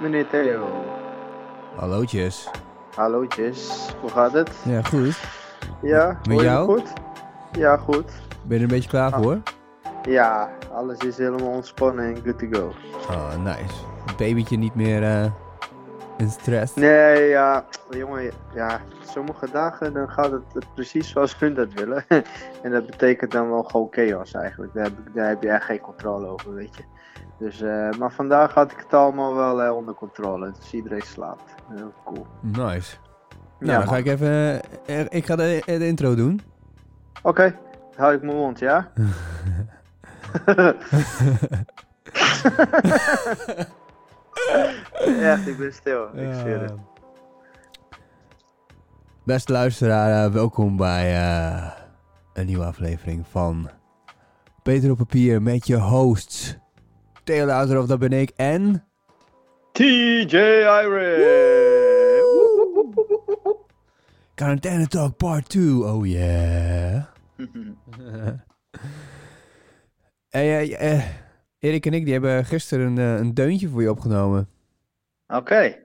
meneer Theo. Hallootjes. Hallootjes, hoe gaat het? Ja, goed. Ja, Met jou? goed? Ja, goed. Ben je er een beetje klaar Ah. voor? Ja, alles is helemaal ontspannen en good to go. Oh, nice. Het babytje niet meer eh, in stress. Nee, ja, jongen, ja, sommige dagen dan gaat het precies zoals hun dat willen. en dat betekent dan wel gewoon chaos eigenlijk. Daar heb, daar heb je echt geen controle over, weet je. Dus, eh, maar vandaag had ik het allemaal wel eh, onder controle. Dus iedereen slaapt. Heel cool. Nice. Nou, Ja, dan ga ik even... eh, ik ga de, de intro doen. Oké, hou ik mijn mond, ja? Echt, ik ben stil. Ik zweer het. Beste luisteraar, welkom bij een nieuwe aflevering van Peter op papier met je hosts. Theo Louterhoff, dat ben ik en... TJ Iris! Quarantaine Talk Part 2, oh yeah. hey, eh, eh, Erik en ik die hebben gisteren een, eh, een deuntje voor je opgenomen. Oké,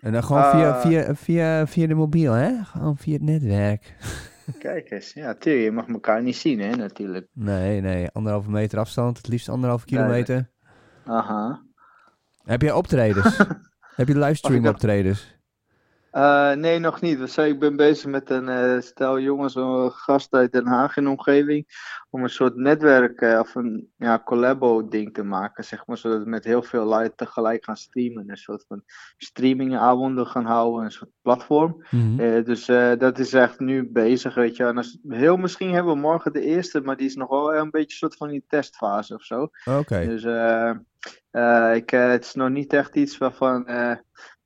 En dan gewoon via, Ah. via, via, via de mobiel, hè? Gewoon via het netwerk. kijk eens. Ja, tuurlijk, je mag elkaar niet zien, hè, natuurlijk. Nee, nee, anderhalve meter afstand, het liefst anderhalve kilometer. Aha. Heb jij optredens? Heb je livestream optredens? Eh, nee, nog niet. Zijn, ik ben bezig met een eh, stel jongens, een gast uit Den Haag in de omgeving. Om een soort netwerk eh, of een ja, collabo-ding te maken, zeg maar. Zodat we met heel veel live tegelijk gaan streamen. Een soort van streamingavonden gaan houden, een soort platform. Mhm. Dus dat is echt nu bezig, weet je. En als, heel misschien hebben we morgen de eerste, maar die is nog wel een beetje een soort van die testfase of zo. Oké. Dus eh, ik, het is nog niet echt iets waarvan.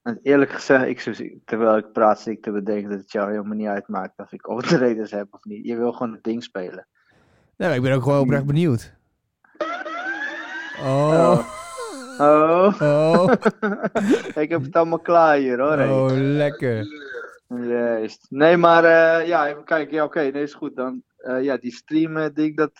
En eerlijk gezegd, ik, terwijl ik praat, zit ik te bedenken dat het jou helemaal niet uitmaakt of ik optredens heb of niet. Je wil gewoon het ding spelen. Nee, maar ik ben ook gewoon oprecht benieuwd. Oh. Oh, Oh. ik heb het allemaal klaar hier hoor. hey. Oh, lekker. Juist. Nee, maar eh, ja, even kijken. Ja, oké, nee, is goed. Dan, eh, ja, die streamen ding, dat...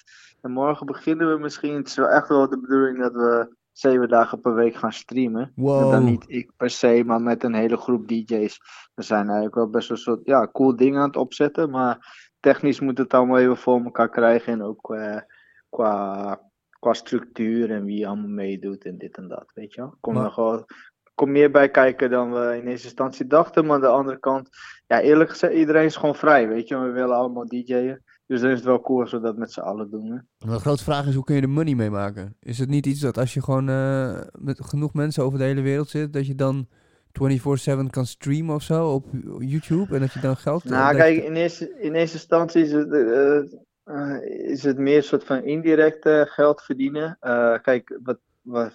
En morgen beginnen we misschien. Het is wel echt wel de bedoeling dat we zeven dagen per week gaan streamen. Wow. Dan niet ik per se, maar met een hele groep DJ's. We zijn eigenlijk wel best wel een soort ja, cool ding aan het opzetten. Maar technisch moet het allemaal even voor elkaar krijgen. En ook eh, qua, qua structuur en wie allemaal meedoet en dit en dat. Weet je wel? Kom Maar- nog wel. Kom meer bij kijken dan we in eerste instantie dachten. Maar aan de andere kant, ja, eerlijk gezegd, iedereen is gewoon vrij. Weet je, we willen allemaal DJ'en. Dus dan is het wel cool als we dat met z'n allen doen. Hè? Maar de grote vraag is, hoe kun je er money mee maken? Is het niet iets dat als je gewoon eh, met genoeg mensen over de hele wereld zit, dat je dan 24-7 kan streamen of zo op YouTube en dat je dan geld... Nou, dat kijk, je- in eerste, in eerste instantie is het, eh, eh, is het meer een soort van indirect eh, geld verdienen. Eh, kijk, wat,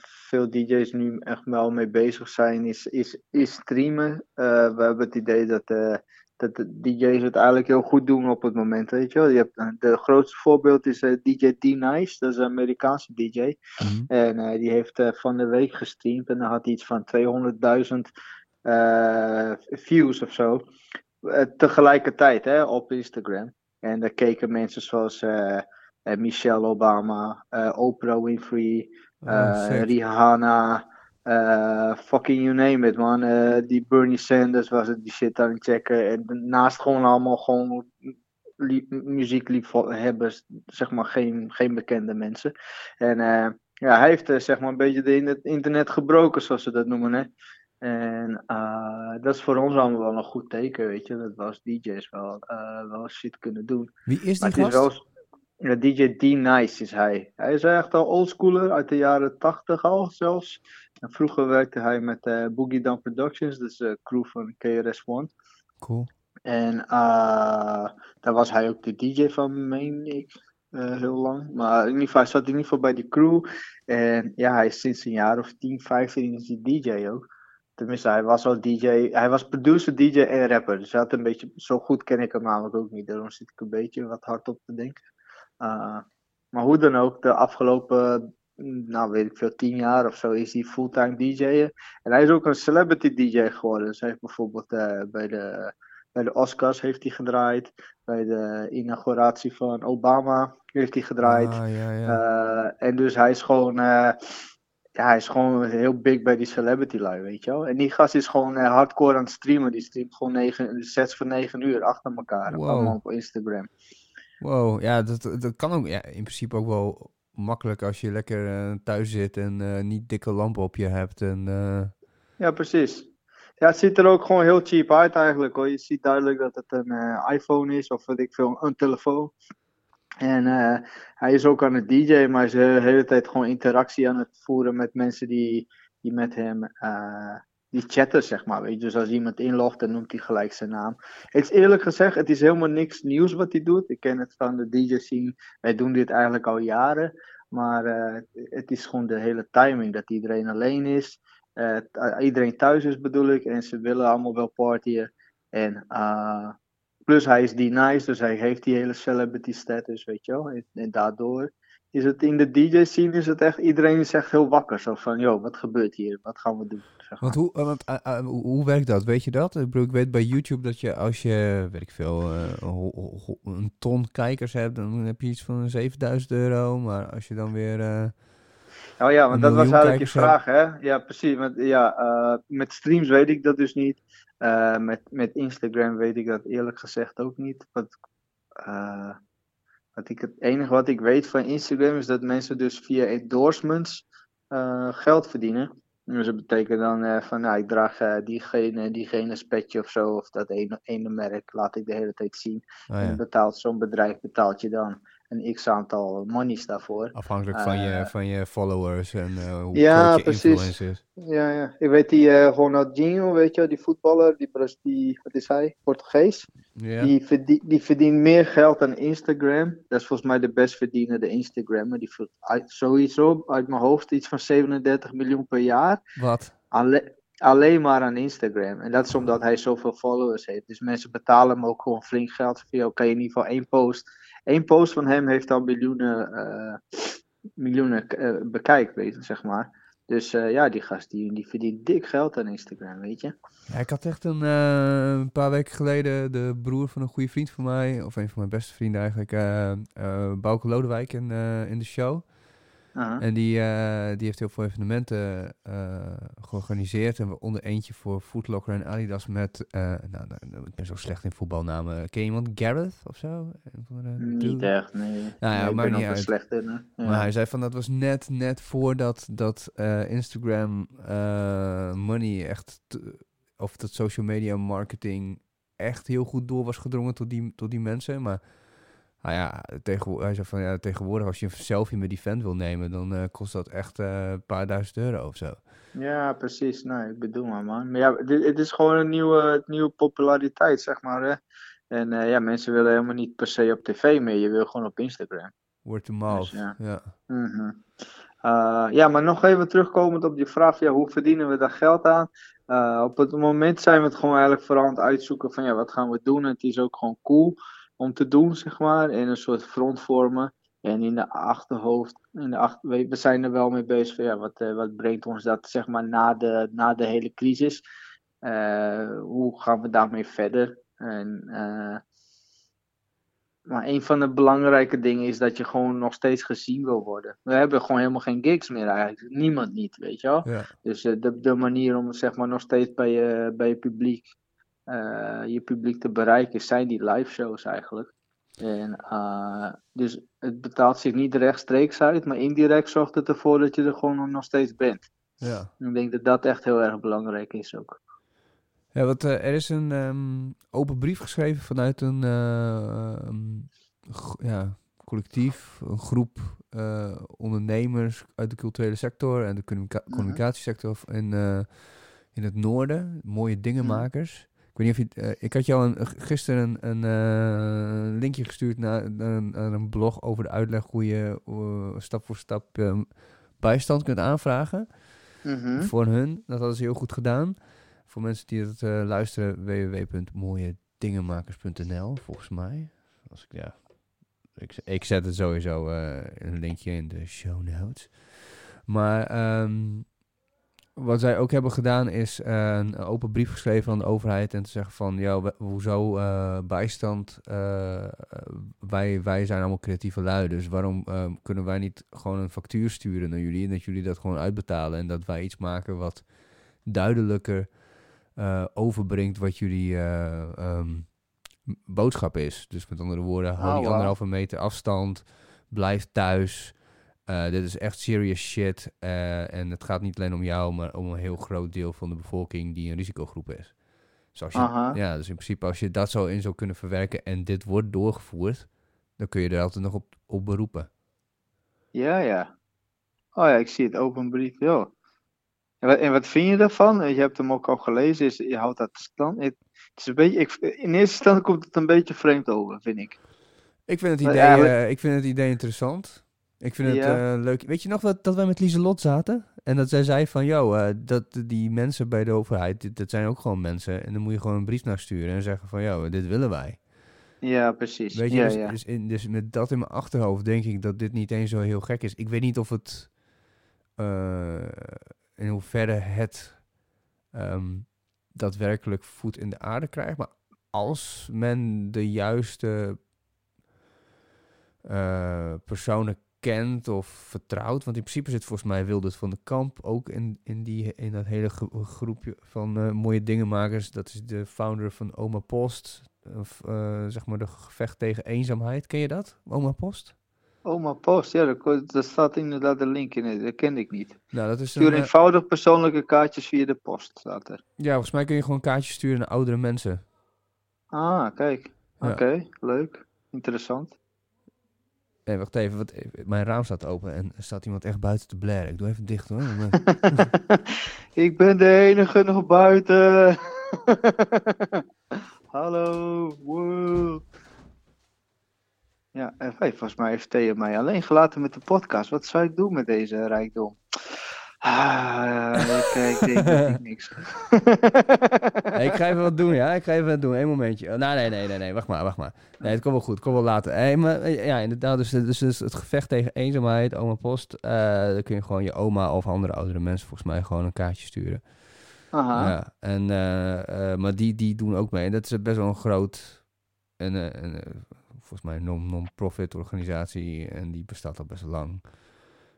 veel DJ's nu echt wel mee bezig zijn, is, is, is streamen. Eh, we hebben het idee dat, eh, dat de DJ's het eigenlijk heel goed doen op het moment, weet je wel. Je hebt, eh, de grootste voorbeeld is eh, DJ D-Nice, dat is een Amerikaanse DJ. Mhm. En eh, die heeft van de week gestreamd en dan had hij iets van 200.000 eh, views of zo. Tegelijkertijd hè, op Instagram. En daar keken mensen zoals Michelle Obama, Oprah Winfrey, Oh. Rihanna, eh, fucking you name it man. Eh, die Bernie Sanders was het die shit aan het checken. En naast gewoon allemaal gewoon muziekliefhebbers, zeg maar geen, geen bekende mensen. En eh, ja, hij heeft zeg maar een beetje de in- internet gebroken, zoals ze dat noemen. Hè? En dat is voor ons allemaal wel een goed teken, weet je. Dat we als DJ's wel, wel shit kunnen doen. Wie is die is gast? wel... Ja, DJ D-Nice is hij. Hij is echt al oldschooler uit de jaren 80 al zelfs. En vroeger werkte hij met eh, Boogie Down Productions, dus de crew van KRS-One. Cool. En eh, daar was hij ook de DJ van, meen ik, eh, heel lang. Maar in ieder geval, hij zat in ieder geval bij die crew. En ja, hij is sinds een jaar of 10, 15 is hij DJ ook. Tenminste, hij was al DJ. Hij was producer, DJ en rapper. Dus hij had een beetje, zo goed ken ik hem namelijk ook niet. Daarom zit ik een beetje wat hard op te denken. Uh, maar hoe dan ook, de afgelopen, nou weet ik veel, tien jaar of zo is hij fulltime DJ'en. En hij is ook een celebrity DJ geworden. Dus hij heeft bijvoorbeeld uh, bij de bij de Oscars heeft hij gedraaid. Bij de inauguratie van Obama heeft hij gedraaid. Ah, ja, ja. Uh, en dus hij is gewoon. Uh, ja, hij is gewoon heel big bij die celebrity life, weet je wel. En die gast is gewoon hardcore aan het streamen. Die streamt gewoon negen, sets van 9 uur achter elkaar. Wow. Allemaal op Instagram. Wow, ja, dat, dat kan ook ja, in principe ook wel makkelijk als je lekker uh, thuis zit en uh, niet dikke lampen op je hebt. En, uh... Ja, precies. Ja, het ziet er ook gewoon heel cheap uit eigenlijk hoor. Je ziet duidelijk dat het een iPhone is of weet ik veel, een telefoon. En hij is ook aan het DJ, maar hij is de hele tijd gewoon interactie aan het voeren met mensen die, die met hem die chatten, zeg maar. Weet je? Dus als iemand inlogt, dan noemt hij gelijk zijn naam. Het is eerlijk gezegd, het is helemaal niks nieuws wat hij doet. Ik ken het van de DJ-scene. Wij doen dit eigenlijk al jaren. Maar uh, het is gewoon de hele timing dat iedereen alleen is. Uh, iedereen thuis is bedoel ik. En ze willen allemaal wel partyen. En uh, plus hij is die nice, dus hij heeft die hele celebrity status, weet je wel. En, en daardoor is het in de DJ-scene is het echt, iedereen is echt heel wakker. Zo van, joh, wat gebeurt hier? Wat gaan we doen? Zeg maar. Want hoe, want, uh, uh, hoe werkt dat? Weet je dat? Ik, bedoel, ik weet bij YouTube dat je als je, weet ik veel, uh, een ton kijkers hebt, dan heb je iets van 7000 euro. Maar als je dan weer... oh ja, want dat was eigenlijk je vraag, hè? Ja, precies. Met, ja, met streams weet ik dat dus niet. met, met Instagram weet ik dat eerlijk gezegd ook niet. Wat, wat ik, het enige wat ik weet van Instagram is dat mensen dus via endorsements uh, geld verdienen. Dus dat betekent dan uh, van, nou, ik draag uh, diegene, diegene spetje of zo, of dat ene, ene merk laat ik de hele tijd zien. Oh, ja. En betaalt zo'n bedrijf, betaalt je dan een x-aantal monies daarvoor. Afhankelijk van, je, van je followers en hoe ja, je precies. influence is. Ja, ja. Ik weet die uh, Ronaldinho, weet je, die voetballer, die, die wat is hij, Portugees. Die, verdient, die verdient meer geld dan Instagram. Dat is volgens mij de best verdienende Instagrammer. Die verdient sowieso uit mijn hoofd iets van 37 miljoen per jaar. Wat? Alle, alleen maar aan Instagram. En dat is omdat hij zoveel followers heeft. Dus mensen betalen hem ook gewoon flink geld. Voor kan je in ieder geval één post. Eén post van hem heeft al miljoenen, uh, miljoenen uh, zeg maar. Dus uh, ja, die gast die, die verdient dik geld aan Instagram, weet je. Ik had echt een, een, paar weken geleden de broer van een goede vriend van mij, of een van mijn beste vrienden eigenlijk, uh, Bouke Lodewijk in, in de show. -huh. En die, die heeft heel veel evenementen georganiseerd. En we onder eentje voor Footlocker en Adidas met, nou, nou, ik ben zo slecht in voetbalnamen. Ken je iemand? Gareth of zo? Niet echt, nee. Nou ja, nee, ik maar ben niet uit. slecht in. Hè? Maar hij zei van dat was net, net voordat dat Instagram money echt, of dat social media marketing echt heel goed door was gedrongen tot die, tot die mensen. Maar nou ja, tegen, hij zei van ja, tegenwoordig als je een selfie met die fan wil nemen, dan uh, kost dat echt een paar duizend euro of zo. Ja, precies. Nou, ik bedoel maar man. Maar ja, dit, het is gewoon een nieuwe, nieuwe populariteit, zeg maar. Hè? En uh, ja, mensen willen helemaal niet per se op tv meer. Je wil gewoon op Instagram. Word to mouth, Dus ja. ja. Mm -hmm. ja, maar nog even terugkomend op je vraag. Ja, hoe verdienen we daar geld aan? Op het moment zijn we het gewoon eigenlijk vooral aan het uitzoeken van ja, wat gaan we doen? En het is ook gewoon cool om te doen, zeg maar. En een soort front vormen. En in de achterhoofd, in de achter, we zijn er wel mee bezig van ja, wat, uh, wat brengt ons dat zeg maar na de, na de hele crisis? Uh, hoe gaan we daarmee verder? En, uh, maar een van de belangrijke dingen is dat je gewoon nog steeds gezien wil worden. We hebben gewoon helemaal geen gigs meer eigenlijk. Niemand niet, weet je wel. Ja. Dus uh, de, de manier om zeg maar nog steeds bij je, bij je publiek, je publiek te bereiken, zijn die live shows eigenlijk. En, uh, dus het betaalt zich niet rechtstreeks uit, maar indirect zorgt het ervoor dat je er gewoon nog steeds bent. Ja. Ik denk dat dat echt heel erg belangrijk is ook. Ja, want uh, er is een um, open brief geschreven vanuit een uh, um, ja, collectief, een groep ondernemers uit de culturele sector en de Mhm. communicatiesector in, in het noorden, mooie dingenmakers. Ik weet niet of je, uh, ik had jou een, gisteren een, een uh, linkje gestuurd naar, naar, een blog over de uitleg hoe je stap voor stap um, bijstand kunt aanvragen mm -hmm. voor hun. Dat hadden ze heel goed gedaan. Voor mensen die het luisteren, www.mooiedingenmakers.nl volgens mij. Als ik, ja, ik, ik zet het sowieso uh, een linkje in de show notes. Maar um, wat zij ook hebben gedaan is eh, een open brief geschreven aan de overheid en te zeggen van, ja, hoezo eh, bijstand? eh, wij, wij zijn allemaal creatieve lui, dus waarom eh, kunnen wij niet gewoon een factuur sturen naar jullie en dat jullie dat gewoon uitbetalen en dat wij iets maken wat duidelijker overbrengt wat jullie eh, ehm, boodschap is. Dus met andere woorden, hou Oh, die anderhalve meter afstand, blijf thuis. Eh, dit is echt serious shit. eh, en het gaat niet alleen om jou, maar om een heel groot deel van de bevolking die een risicogroep is. Dus, als je, Aha. ja, dus in principe, als je dat zo in zou kunnen verwerken en dit wordt doorgevoerd, dan kun je er altijd nog op, op beroepen. Ja, ja. Oh ja, ik zie het open brief, joh. En wat, en wat vind je daarvan? Je hebt hem ook al gelezen, is, je houdt dat stand. Het, is een beetje, ik, in eerste instantie komt het een beetje vreemd over, vind ik. Ik vind het idee, eh, ik vind het idee interessant. Ik vind het eh, leuk. Weet je nog dat, dat wij met Lieselot zaten? En dat zij zei van, yo, eh, dat die mensen bij de overheid, dit- dat zijn ook gewoon mensen. En dan moet je gewoon een brief naar sturen en zeggen van, yo, dit willen wij. Ja, precies. Weet je, ja, dus, ja. Dus, in, dus met dat in mijn achterhoofd denk ik dat dit niet eens zo heel gek is. Ik weet niet of het, eh, in hoeverre het ehm, daadwerkelijk voet in de aarde krijgt. Maar als men de juiste eh, personen kent of vertrouwt. Want in principe zit volgens mij Wildert van de Kamp ook in, in, die, in dat hele gro- groepje van eh, mooie dingenmakers. Dat is de founder van Oma Post. Of eh, zeg maar de gevecht tegen eenzaamheid. Ken je dat? Oma Post? Oma Post, ja, daar, staat inderdaad een link in. Dat kende ik niet. Nou, dat is Stuur een, eh, eenvoudig persoonlijke kaartjes via de post, staat er. ja, volgens mij kun je gewoon kaartjes sturen naar oudere mensen. Ah, kijk. Ja. Oké, leuk. Interessant. Nee, wacht even, wat, mijn raam staat open en er staat iemand echt buiten te blaren. Ik doe even dicht hoor. eh, ik ben de enige nog buiten. Hallo. Ja, en hey, volgens mij heeft Theo mij alleen gelaten met de podcast. Wat zou ik doen met deze rijkdom? Ah, ik kijk, denk ik niks. Nee, ik ga even wat doen, ja. Ik ga even wat doen. Eén momentje. Oh, nee, nee, nee, nee, nee. Wacht maar, wacht maar. Nee, het komt wel goed. Het komt wel later. Hey, maar, eh, ja, inderdaad. Dus, dus, dus het gevecht tegen eenzaamheid, oma post. eh dan kun je gewoon je oma of andere oudere mensen volgens mij gewoon een kaartje sturen. Aha. Ja, en, eh, eh, maar die, die doen ook mee. En dat is best wel een groot, en, eh, en, eh, volgens mij een non- non-profit organisatie. En die bestaat al best lang.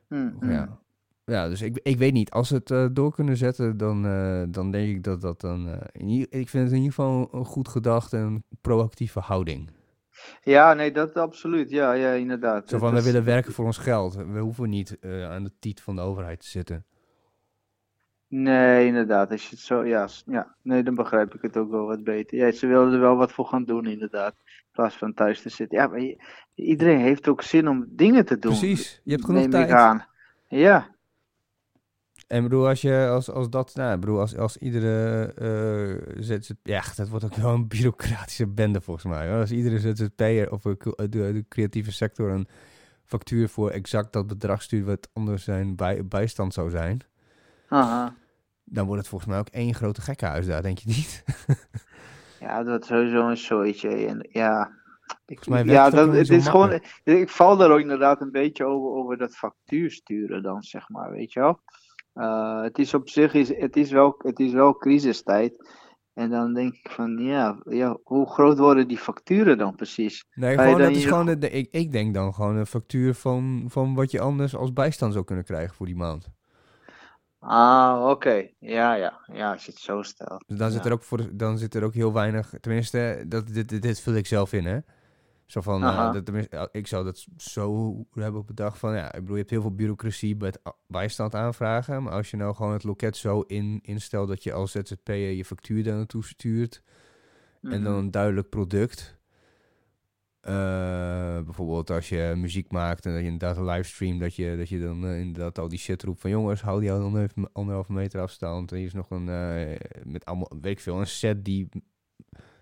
Hm. Ja. Ja, dus ik, ik weet niet. Als ze het eh, door kunnen zetten, dan, eh, dan denk ik dat dat dan... in ieder- ik vind het in ieder geval een goed gedacht en een proactieve houding. Ja, nee, dat absoluut. Ja, ja, inderdaad. Zo van, we willen werken voor ons geld. We hoeven niet aan de tiet van de overheid te zitten. Nee, inderdaad. Als je het zo, ja, ja, nee, dan begrijp ik het ook wel wat beter. Ja, ze wilden er wel wat voor gaan doen, inderdaad. In plaats van thuis te zitten. Ja, maar je- iedereen heeft ook zin om dingen te doen. Precies, je hebt genoeg tijd. aan. Ja, En bedoel, als je als, als dat, nou, bedoel, als, als iedere eh ZZP, ja, dat wordt ook wel een bureaucratische bende volgens mij. hoor. Als iedere ZZP'er of de, de creatieve sector een factuur voor exact dat bedrag stuurt wat anders zijn bij, bijstand zou zijn, aha. dan wordt het volgens mij ook één grote gekkenhuis daar, denk je niet? Ja, dat is sowieso een zooitje. En ja, ik, Volgens mij ja het dat, het is gewoon, ik val daar ook inderdaad een beetje over, over dat factuur sturen dan, zeg maar, weet je wel. Eh, het is op zich, is, het, is wel, het is wel crisistijd. En dan denk ik van, ja, ja, hoe groot worden die facturen dan precies? Nee, gewoon, dat is je- gewoon de, ik, ik denk dan gewoon een factuur van, van wat je anders als bijstand zou kunnen krijgen voor die maand. Ah, oké. Ja, ja, ja, als je het zo stelt. Dus dan, zit er ook voor dan zit er ook heel weinig. Tenminste, dat, dit, dit, dit vul ik zelf in, hè? Zo van, eh, dat, ik zou dat zo hebben bedacht van, ja, ik bedoel, je hebt heel veel bureaucratie bij het bijstand aanvragen. Maar als je nou gewoon het loket zo in, instelt dat je als ZZP'er je factuur daar naartoe stuurt. En dan Mhm. een duidelijk product. Eh, bijvoorbeeld als je muziek maakt en dat je inderdaad een livestream, dat je, dat je dan eh, inderdaad al die shit roept van jongens, hou die anderhalve, meter afstand. En hier is nog een, met allemaal, weet ik veel, een set die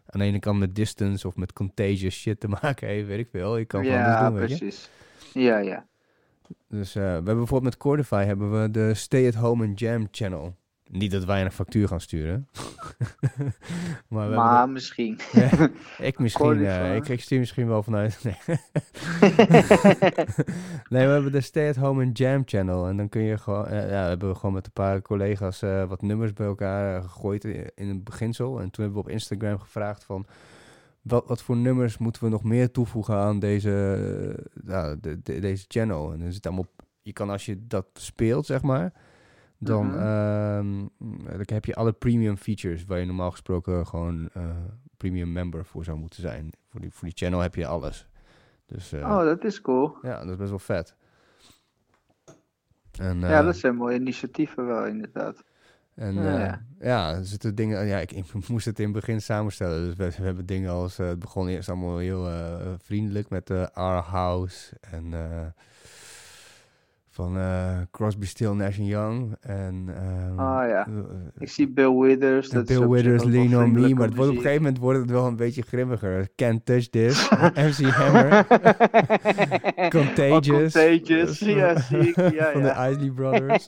aan de ene kant met distance of met contagious shit te maken heeft, weet ik veel. Ik kan van Ja, doen, weet je. precies. Ja, ja. Dus eh, we hebben bijvoorbeeld met Cordify hebben we de Stay at Home and Jam channel. Niet dat wij een factuur gaan sturen. maar Maar hebben misschien. ik misschien, van- ik, ik stuur misschien wel vanuit. Nee. nee, we hebben de Stay at Home and Jam channel. En dan kun je gewoon, ja, hebben we gewoon met een paar collega's eh, wat nummers bij elkaar eh, gegooid in, in het beginsel. En toen hebben we op Instagram gevraagd van, wat, wat voor nummers moeten we nog meer toevoegen aan deze, eh, de, de- deze channel? En dan zit allemaal, je kan als je dat speelt, zeg maar, dan, Mhm. ehm, dan heb je alle premium features waar je normaal gesproken gewoon eh, premium member voor zou moeten zijn. Voor die, voor die channel heb je alles. Dus eh, Oh, dat is cool. ja, dat is best wel vet. En, Ja, eh, dat zijn mooie initiatieven wel, inderdaad. en Ja, ja, er zitten dingen. Ja, ik, ik moest het in het begin samenstellen. Dus we, we hebben dingen als. het begon eerst allemaal heel vriendelijk met de Our House en. Van eh, Crosby, Still, Nash Young. En, ehm, Ah, ja. eh, Ik zie Bill Withers. dat Bill Withers, Lean on Me. Maar het wordt, op een gegeven moment wordt het wel een beetje grimmiger. Can't Touch This. MC Hammer. Contagious. Oh, Contagious, ja, zie ik. Ja, van ja. de Isley Brothers.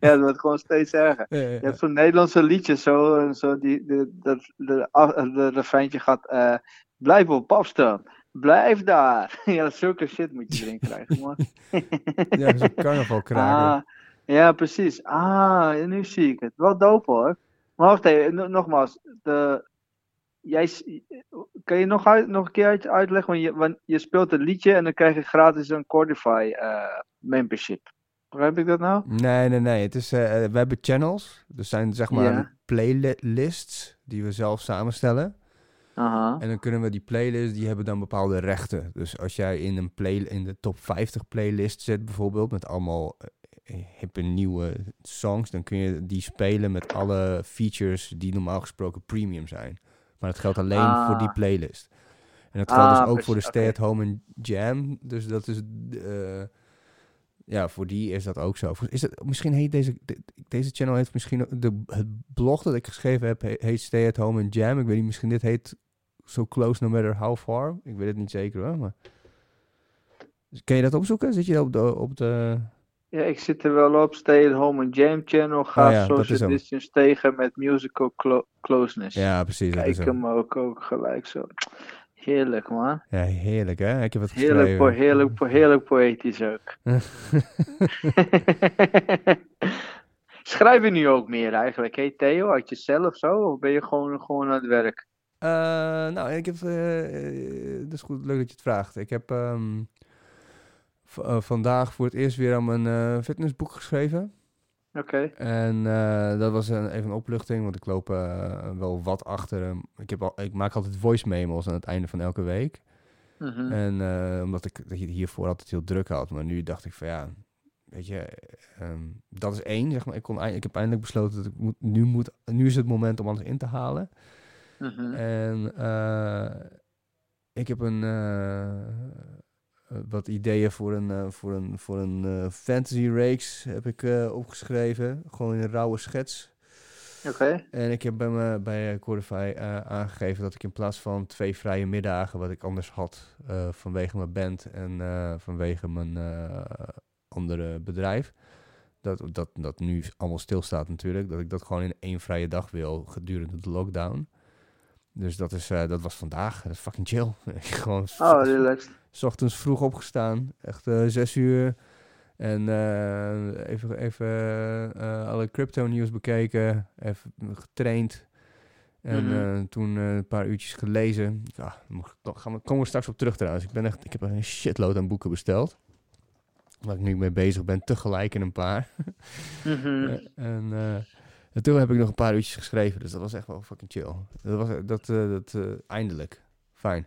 ja, dat wordt gewoon steeds erger. Je hebt zo'n Nederlandse liedje, zo, en zo die, de, de, de, af- de refreintje gaat, eh, blijf op afstand, blijf daar. ja, zulke shit moet je erin krijgen, man. ja, zo'n carnavalkraker. ah, ja, precies. Ah, nu zie ik het. Wel dope hoor. Maar wacht even, no- nogmaals, de, jij, kan je nog, uit, nog een keer uit- uitleggen, want je, want je speelt een liedje en dan krijg je gratis een Cordify eh, membership. Begrijp ik dat nou? Nee, nee, nee. Het is, eh, we hebben channels. Er zijn zeg maar playlists die we zelf samenstellen. Aha. En dan kunnen we die playlists, die hebben dan bepaalde rechten. Dus als jij in een play, in de top 50 playlist zit bijvoorbeeld, met allemaal eh, hippe nieuwe songs, dan kun je die spelen met alle features die normaal gesproken premium zijn. Maar dat geldt alleen Ah. voor die playlist. En dat geldt Ah, dus ook voor de Stay at Home en Jam. Dus dat is, eh, ja, voor die is dat ook zo. Is het, misschien heet deze, de- deze channel heeft misschien, de, het blog dat ik geschreven heb, he- heet Stay at Home and Jam. Ik weet niet, misschien dit heet So Close No Matter How Far. Ik weet het niet zeker hoor, maar... Dus Kun je dat opzoeken? Zit je op de... Op de... Ja, ik zit er wel op. Stay at home and jam channel. Ga Oh ja, social distance tegen met musical clo- closeness. Ja, precies. Kijk hem. ook, ook gelijk zo. Heerlijk man. Ja, heerlijk hè? Ik heb het Heerlijk, po heerlijk, po heerlijk poëtisch ook. Schrijf je nu ook meer eigenlijk, hé Theo? Uit jezelf zo? Of ben je gewoon, gewoon aan het werk? Eh, nou, ik heb... eh, eh, dat is goed, leuk dat je het vraagt. Ik heb ehm, eh, vandaag voor het eerst weer aan mijn fitnessboek geschreven. Oké. En dat was een, even een opluchting, want ik loop wel wat achter. Ik, heb al, ik maak altijd voice memos aan het einde van elke week. Mhm. En omdat ik dat je hiervoor altijd heel druk had. Maar nu dacht ik van ja, weet je, ehm, dat is één. Zeg maar. ik, kon, eind- ik heb eindelijk besloten dat ik moet, nu, moet, nu is het moment om alles in te halen. Mhm. En eh, ik heb een, eh, eh, wat ideeën voor een, voor een, voor een fantasy reeks heb ik opgeschreven. Gewoon in een rauwe schets. Oké. En ik heb bij, me, bij Cordify aangegeven dat ik in plaats van twee vrije middagen, wat ik anders had vanwege mijn band en vanwege mijn andere bedrijf, dat, dat, dat nu allemaal stilstaat natuurlijk, dat ik dat gewoon in één vrije dag wil gedurende de lockdown. Dus dat, is, eh, dat was vandaag. Dat is fucking chill. gewoon Oh, relaxed. s ochtends vroeg opgestaan. Echt eh, zes uur. En eh, even, even alle crypto nieuws bekeken. Even getraind. En Mhm. toen een paar uurtjes gelezen. Ja, gaan we, komen we straks op terug trouwens. Ik, ben echt, ik heb een shitload aan boeken besteld. Waar ik nu mee bezig ben. Tegelijk in een paar. Mhm. En, en toen heb ik nog een paar uurtjes geschreven. Dus dat was echt wel fucking chill. Dat was dat, eh, dat eh, eindelijk. Fijn.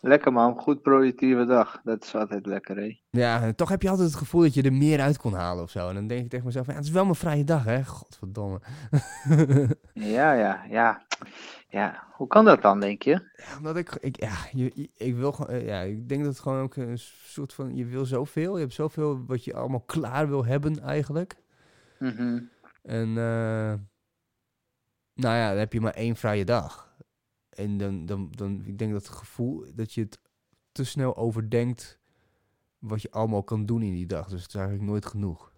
Lekker man, goed productieve dag. Dat is altijd lekker, hé. Ja, en toch heb je altijd het gevoel dat je er meer uit kon halen of zo. En dan denk ik tegen mezelf, ja, het is wel mijn vrije dag, hè. Godverdomme. Ja, ja, ja. Ja, hoe kan dat dan, denk je? Ja, omdat ik, ik, ja, je, je- ik wil gewoon, eh, ja, ik denk dat het gewoon ook een soort van, je wil zoveel. Je hebt zoveel wat je allemaal klaar wil hebben eigenlijk. Mhm. En, eh, nou ja, dan heb je maar één vrije dag. En dan, dan, dan, ik denk dat het gevoel dat je het te snel overdenkt wat je allemaal kan doen in die dag. Dus het is eigenlijk nooit genoeg.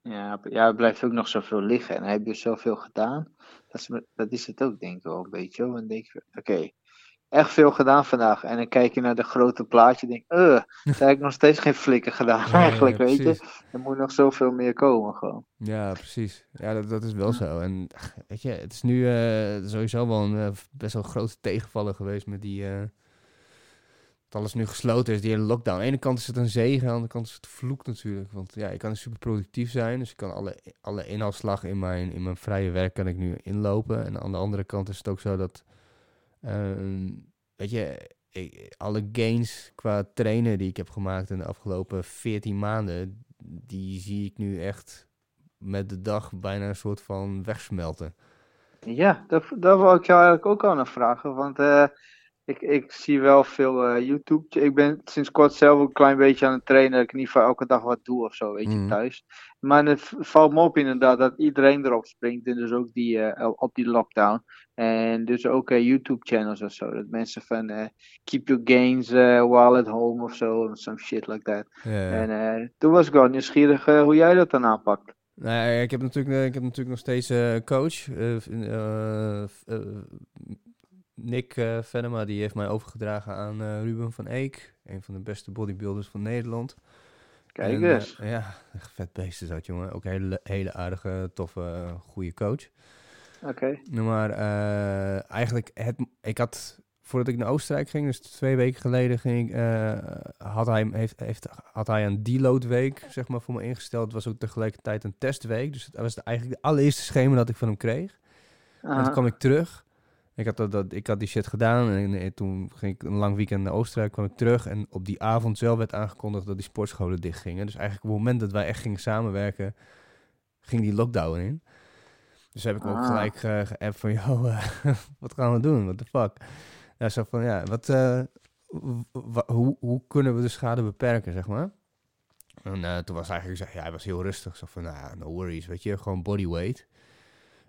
Ja, ja, blijft ook nog zoveel liggen. En heeft dus zoveel gedaan. Dat is, dat is het ook, denk ik wel een beetje. Dan denk je, oké, echt veel gedaan vandaag. En dan kijk je naar de grote plaatje en denk eh, daar heb ik nog steeds geen flikken gedaan Ja, eigenlijk, ja, weet je. Er moet nog zoveel meer komen gewoon. Ja, precies. Ja, dat, dat is wel zo. En weet je, het is nu eh, sowieso wel een eh, best wel grote tegenvaller geweest met die... eh, dat alles nu gesloten is, die hele lockdown. Aan de ene kant is het een zegen, aan de andere kant is het vloek natuurlijk. Want ja, ik kan super productief zijn, dus ik kan alle, alle inhaalslag in mijn, in mijn vrije werk kan ik nu inlopen. En aan de andere kant is het ook zo dat, ehm, weet je, alle gains qua trainen die ik heb gemaakt in de afgelopen 14 maanden, die zie ik nu echt met de dag bijna een soort van wegsmelten. Ja, daar, daar wil ik jou eigenlijk ook aan vragen. Want eh, ik, ik zie wel veel eh, YouTube. Ik ben sinds kort zelf ook een klein beetje aan het trainen. Dat ik ieder geval elke dag wat doe of zo, weet je, Mhm. thuis. Maar het valt me op inderdaad dat iedereen erop springt. En dus ook die, eh, op die lockdown. En dus ook eh, YouTube-channels of zo. Dat mensen van keep your gains while at home of zo. Of some shit like that. En toen was ik wel nieuwsgierig hoe jij dat dan aanpakt. Nou, ja, ik heb natuurlijk, ik heb natuurlijk nog steeds coach. Nick eh, Venema, die heeft mij overgedragen aan eh, Ruben van Eek. Een van de beste bodybuilders van Nederland. Kijk En, eh, eens. ja, echt vet beest is dat, jongen. Ook een hele, hele aardige, toffe, goede coach. Oké. Nou, Maar eigenlijk, het, ik had, voordat ik naar Oostenrijk ging, dus twee weken geleden, ging, ik, had, hij, heeft, heeft, had hij een deload week zeg maar, voor me ingesteld. Het was ook tegelijkertijd een testweek. Dus dat was de, eigenlijk de allereerste schema dat ik van hem kreeg. En toen kwam ik terug. Ik had, dat, dat, ik had die shit gedaan en, toen ging ik een lang weekend naar Oostenrijk, kwam ik terug. En op die avond zelf werd aangekondigd dat die sportscholen dicht gingen. Dus eigenlijk op het moment dat wij echt gingen samenwerken, ging die lockdown in. Dus heb ik ook Ah. gelijk eh geappt van, yo, eh, wat gaan we doen? What the fuck? Ja, zo van, ja, wat, eh, hoe, hoe kunnen we de schade beperken, zeg maar? En toen was eigenlijk, zeg, ja, hij was heel rustig. Zo van, nou, no worries, weet je, gewoon bodyweight.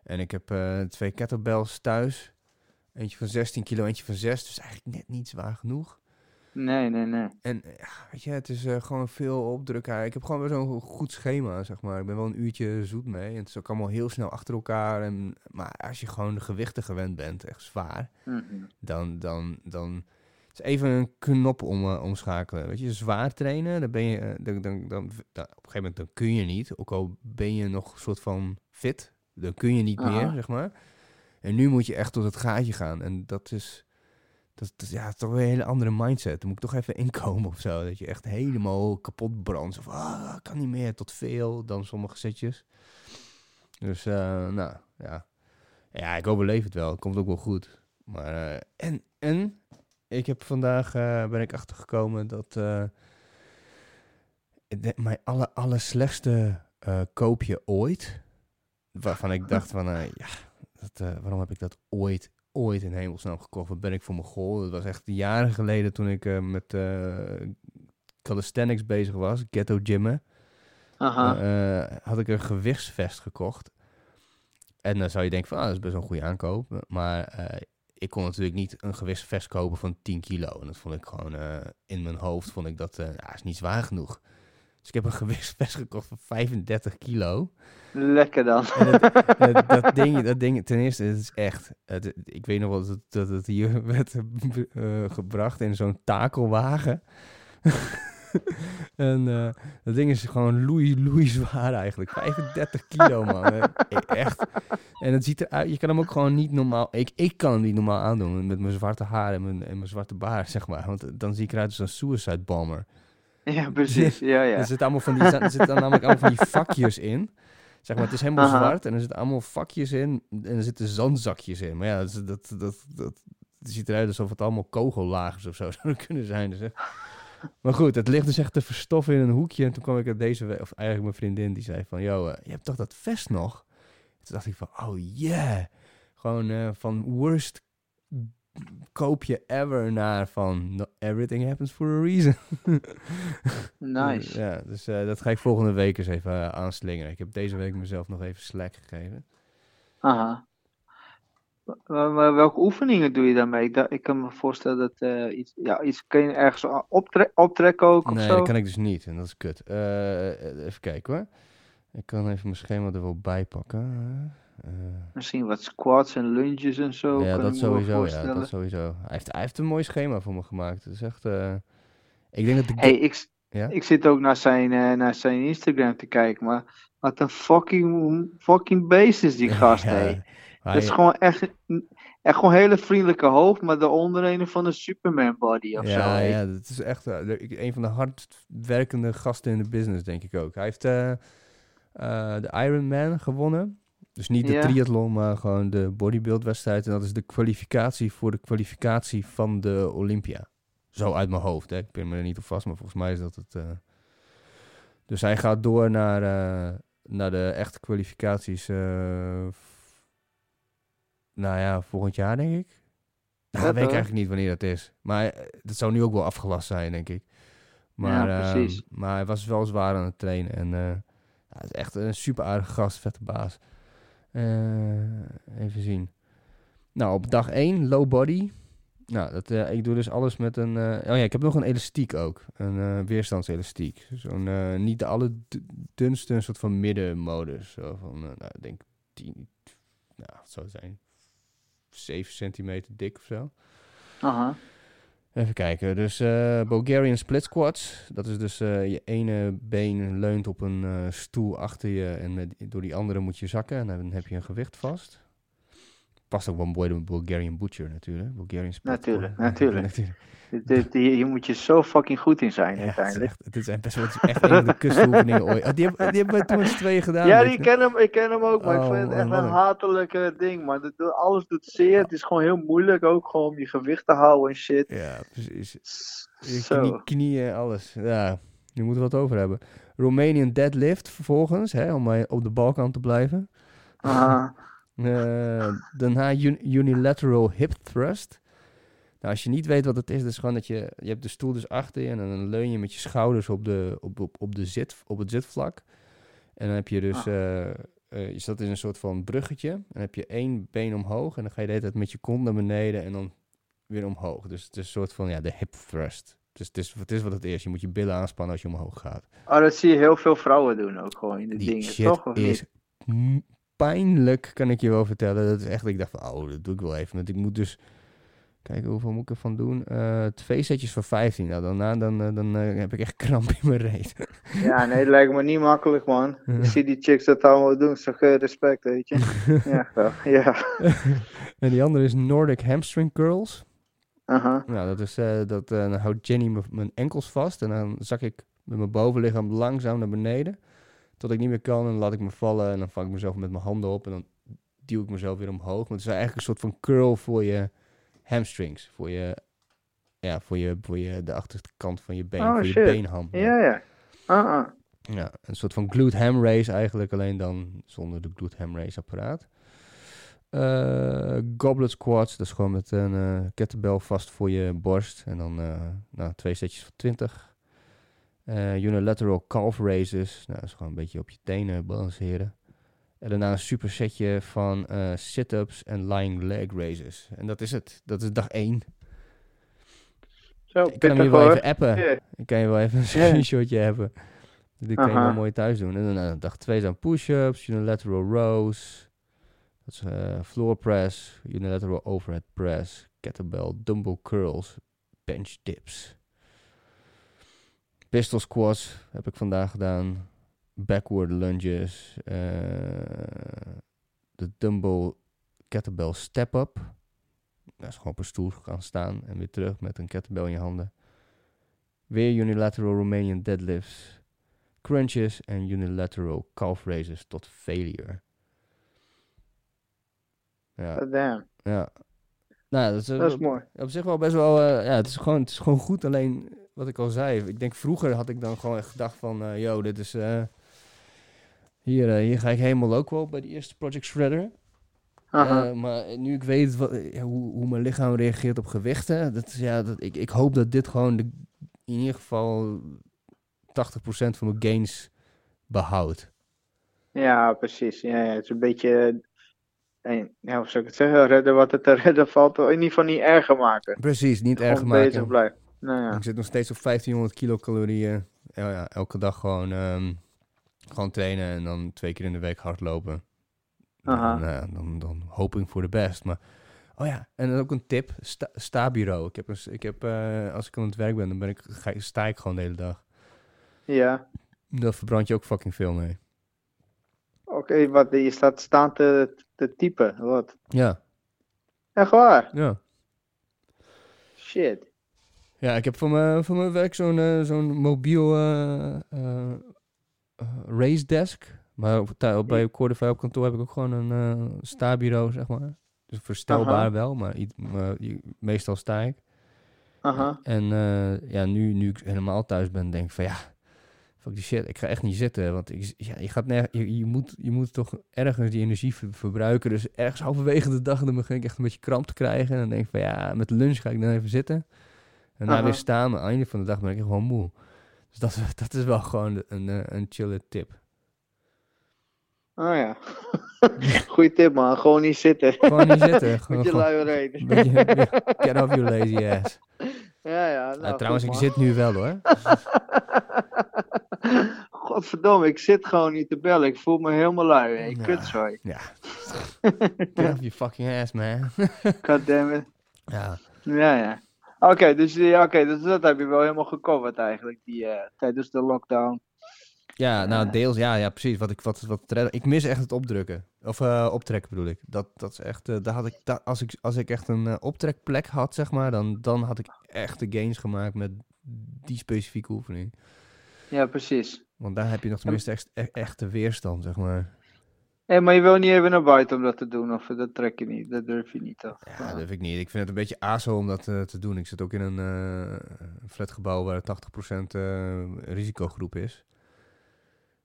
En ik heb twee kettlebells thuis. Eentje van 16 kilo, eentje van 6. Dus eigenlijk net niet zwaar genoeg. Nee, nee, nee. En eh, ja, weet je, het is eh, gewoon veel opdrukken. Ik heb gewoon wel zo'n goed schema, zeg maar. Ik ben wel een uurtje zoet mee. En het is ook allemaal heel snel achter elkaar. En, maar als je gewoon de gewichten gewend bent, echt zwaar, Mhm. dan, dan, dan is even een knop om, eh, omschakelen. Weet je, zwaar trainen, dan ben je, dan, dan, dan, dan- op een gegeven moment dan kun je niet. Ook al ben je nog een soort van fit, dan kun je niet Aha. meer, zeg maar. En nu moet je echt tot het gaatje gaan. En dat is, dat, dat- ja, toch weer een hele andere mindset. Dan moet ik toch even inkomen of zo. Dat je echt helemaal kapot brandt. Of, ah, kan niet meer, tot veel, dan sommige setjes. Dus, eh, nou, ja. Ja, ik overleef het wel. Komt ook wel goed. Maar, eh, en, en, ik heb vandaag, eh, ben ik achtergekomen dat de- mijn aller, aller slechtste koopje ooit, waarvan ik dacht van, ja, dat, eh, waarom heb ik dat ooit, ooit in hemelsnaam gekocht? Wat ben ik voor mijn goal? Dat was echt jaren geleden toen ik eh, met eh, calisthenics bezig was, ghetto gymmen. Aha. Had ik een gewichtsvest gekocht. En dan zou je denken van, ah, dat is best een goede aankoop. Maar ik kon natuurlijk niet een gewichtsvest kopen van 10 kilo. En dat vond ik gewoon, in mijn hoofd vond ik dat, ja, is niet zwaar genoeg. Dus ik heb een gewichtsvest gekocht van 35 kilo. Lekker dan. Eh, dat, ding, dat ding, ten eerste, het is echt. Het, ik weet nog wel dat, het- dat het hier werd eh, gebracht in zo'n takelwagen. en eh, dat ding is gewoon loei, loei zwaar eigenlijk. 35 kilo, man. Echt. En het ziet eruit, je kan hem ook gewoon niet normaal. Ik, ik kan hem niet normaal aandoen met mijn zwarte haar en mijn, en mijn zwarte baard, zeg maar. Want dan zie ik eruit als een suicide bomber. Ja, precies. Ja, ja. Er zitten allemaal van die, er zitten namelijk allemaal van die vakjes in. Zeg maar, het is helemaal Aha. zwart en er zitten allemaal vakjes in en er zitten zandzakjes in. Maar ja, dat, dat, dat, dat, ziet eruit alsof het allemaal kogellagers of zo zouden kunnen zijn. Dus, hè. maar goed, het ligt dus echt te verstoffen in een hoekje. En toen kwam ik er deze of eigenlijk mijn vriendin, die zei van... Yo, eh, je hebt toch dat vest nog? Toen dacht ik van, oh yeah. Gewoon eh, van worst koopje ever naar van everything happens for a reason. Nice. Ja, dus eh, dat ga ik volgende week eens even eh, aanslingeren. Ik heb deze week mezelf nog even slack gegeven. Aha. Welke oefeningen doe je daarmee? Ik, kan me voorstellen dat eh, iets, ja, iets kun je ergens optre optrekken ook of nee, zo. dat kan ik dus niet en dat is kut. Even kijken hoor. Ik kan even mijn schema er wel bij pakken. Eh, Misschien wat squats en lunges en zo. ja, kan dat sowieso. Ja, dat sowieso. Hij heeft, hij heeft een mooi schema voor me gemaakt. Het is echt... eh, ik denk dat de... Hey, ik, Ja? ik zit ook naar zijn, eh, naar zijn Instagram te kijken, maar wat een fucking, fucking beest is die gast, Ja, Dat is gewoon echt, echt gewoon een hele vriendelijke hoofd, maar daaronder een van een Superman body of zo. Ja, hey. ja, dat is echt een van de hardst werkende gasten in de business, denk ik ook. Hij heeft de Ironman gewonnen. Dus niet de Ja. triathlon, maar gewoon de bodybuildwedstrijd. En dat is de kwalificatie voor de kwalificatie van de Olympia. Zo uit mijn hoofd, hè. ik ben me er niet op vast, maar volgens mij is dat het... eh. Dus hij gaat door naar, eh, naar de echte kwalificaties. eh, nou ja, volgend jaar denk ik. Nou, weet ik eigenlijk niet wanneer dat is. Maar dat zou nu ook wel afgelast zijn, denk ik. Maar, Ja, ehm, maar hij was wel zwaar aan het trainen. En ja, het is echt een super aardige gast, vette baas. Eh, even zien. Nou, op dag 1, low body. Nou, dat, eh, ik doe dus alles met een... eh, oh ja, ik heb nog een elastiek ook. Een weerstandselastiek. Zo'n, niet de allerdunste, een soort van middenmodus. Zo van, nou, ik denk 10... Nou, wat zou het zijn? 7 centimeter dik of zo. Aha. Even kijken. Dus eh, Bulgarian split squats. Dat is dus eh, je ene been leunt op een eh, stoel achter je en met, door die andere moet je zakken en dan heb je een gewicht vast. Past ook wel mooi bij Bulgarian butcher natuurlijk. Bulgarian split Natuurlijk, natuurlijk. natuurlijk. Hier moet je zo fucking goed in zijn Ja, het is uiteindelijk. echt, het is echt het is echt een van de kustoefeningen ooit. Oh, die, hebben, die hebben we toen z'n tweeën gedaan. Ja, die ken hem, ik ken hem ook, maar ik Oh, vind het echt een hatelijke ding, man. Alles doet zeer, het is gewoon heel moeilijk ook gewoon om je gewicht te houden en shit. Ja, precies. Je Zo. knie, knieën, alles. Ja, je moet er wat over hebben. Romanian deadlift vervolgens, hè, om op de balkant te blijven. Aha. Eh, daarna un- unilateral hip thrust. Nou, als je niet weet wat het is, dat is gewoon dat je... Je hebt de stoel dus achter je en dan leun je met je schouders op, de, op, op, op, de zit, op het zitvlak. En dan heb je dus... Ah. eh, eh, je staat in een soort van bruggetje. En dan heb je één been omhoog en dan ga je de hele tijd met je kont naar beneden en dan weer omhoog. Dus het is een soort van, ja, de hip thrust. Dus het is, het is wat het is. Je moet je billen aanspannen als je omhoog gaat. Oh, dat zie je heel veel vrouwen doen ook gewoon in de Die dingen, toch? Of is niet? pijnlijk, kan ik je wel vertellen. Dat is echt, ik dacht van, oh, dat doe ik wel even. Want ik moet dus, kijken hoeveel moet ik ervan doen? Eh, twee setjes van 15. Nou, daarna dan, eh, dan eh, heb ik echt kramp in mijn reet. Ja, nee, dat lijkt me niet makkelijk, man. Ja. Ik zie die chicks dat allemaal doen, zeg respect, weet je. Ja, wel, ja. en die andere is Nordic hamstring curls. Aha. Nou, dat is, dat, dan houdt Jenny mijn enkels vast. En dan zak ik met mijn bovenlichaam langzaam naar beneden. Tot ik niet meer kan. En dan laat ik me vallen. En dan vang ik mezelf met mijn handen op. En dan duw ik mezelf weer omhoog. Maar het is eigenlijk een soort van curl voor je hamstrings. Voor je, ja, voor je, voor je, de achterkant van je been. Oh, voor je shit. beenham. Ja, ja. Ah, ah. Ja, een soort van glute ham race eigenlijk, alleen dan zonder de glute ham race apparaat. Eh, goblet squats, dat is gewoon met een eh kettlebell vast voor je borst. En dan eh, nou, twee setjes van 20. Eh, unilateral calf raises, nou, dat is gewoon een beetje op je tenen balanceren. En daarna een super setje van eh, sit-ups en lying leg raises. En dat is het. Dat is dag 1. Zo, Ik kan hem je wel hoor. even appen. Ik kan je wel even een screenshotje hebben. Dit kan je wel mooi thuis doen. En dan nou, dag 2 zijn push-ups, unilateral rows. Dat is eh, floor press, unilateral overhead press, kettlebell, dumbbell curls, bench dips. Pistol squats heb ik vandaag gedaan. Backward lunges. eh, de dumbbell kettlebell step up. Dat is gewoon op een stoel gaan staan en weer terug met een kettlebell in je handen. Weer unilateral Romanian deadlifts, crunches en unilateral calf raises tot failure. Ja, damn, ja. Nou, ja, dat is, dat is mooi. op zich wel best wel, eh, ja, het is, gewoon, het is gewoon goed. Alleen, wat ik al zei, ik denk vroeger had ik dan gewoon echt gedacht van, eh yo, dit is, hier, eh, hier ga ik helemaal ook wel bij die eerste Project Shredder. Eh, maar nu ik weet wat, hoe, hoe mijn lichaam reageert op gewichten, dat, ja, dat, ik, ik hoop dat dit gewoon de, in ieder geval 80% van mijn gains behoudt. Ja, precies. Ja, ja, het is een beetje, eh, ja, hoe zou ik het zeggen, redden wat het te redden valt, in ieder geval niet erger maken. Precies, niet Gewoon erger bezig maken. blijven. Nou ja. Ik zit nog steeds op 1500 kilocalorieën. Ja, elke dag gewoon. ehm, Gewoon trainen en dan twee keer in de week hardlopen. Aha. Dan, eh, dan, dan hoping voor de best. Maar, oh ja, en dan ook een tip. Sta, sta-bureau. Ik heb, een, ik heb eh, als ik aan het werk ben, dan ben ik, ga, sta ik gewoon de hele dag. Ja. Daar verbrand je ook fucking veel mee. Oké, wat, je staat staan te, te typen, wat? Ja, Echt waar? ja. Shit. Ja, ik heb voor mijn, voor mijn werk zo'n eh, zo'n mobiel race desk. Maar op, bij Cordify op kantoor heb ik ook gewoon een eh sta-bureau, zeg maar. Dus verstelbaar Aha. wel, maar, maar meestal sta ik. Aha. En eh, ja, nu, nu ik helemaal thuis ben, denk ik van ja, fuck die shit, ik ga echt niet zitten. Want ik, ja, je, gaat je, je, moet, je moet toch ergens die energie ver- verbruiken. Dus ergens halverwege de dag, dan begin ik echt een beetje kramp te krijgen. En dan denk ik van ja, met lunch ga ik dan even zitten. En daarna Aha. weer staan, maar aan het einde van de dag ben ik echt gewoon moe. Dus dat, dat is wel gewoon een, eh, een chille tip. Oh ja. Goeie tip man, gewoon niet zitten. Gewoon niet zitten. Gewoon, Met je luie beetje, get off your lazy ass. Ja, ja. Ah, Nou, trouwens, goed, ik zit nu wel hoor. Godverdomme, ik zit gewoon niet te bellen. Ik voel me helemaal lui. hè. Ja. Kutzooi. Ja. Get off your fucking ass, man. Goddammit. ja. Ja, ja. Oké, dus, ja, oké, dus dat heb je wel helemaal gecoverd eigenlijk, die, eh, tijdens de lockdown. Ja, nou Ja. deels, ja, ja, precies. Wat ik, wat, wat ik mis echt het opdrukken. Of eh, optrekken bedoel ik. Dat, dat is echt, eh, daar had ik, daar, als ik, als ik echt een eh, optrekplek had, zeg maar, dan, dan had ik echt de gains gemaakt met die specifieke oefening. Ja, precies. Want daar heb je nog tenminste echt, e- echte weerstand, zeg maar. Hé, maar je wil niet even naar buiten om dat te doen, of dat trek je niet, dat durf je niet, toch? Ja, dat durf ik niet. Ik vind het een beetje aso om dat eh, te doen. Ik zit ook in een eh, flatgebouw waar 80% eh risicogroep is.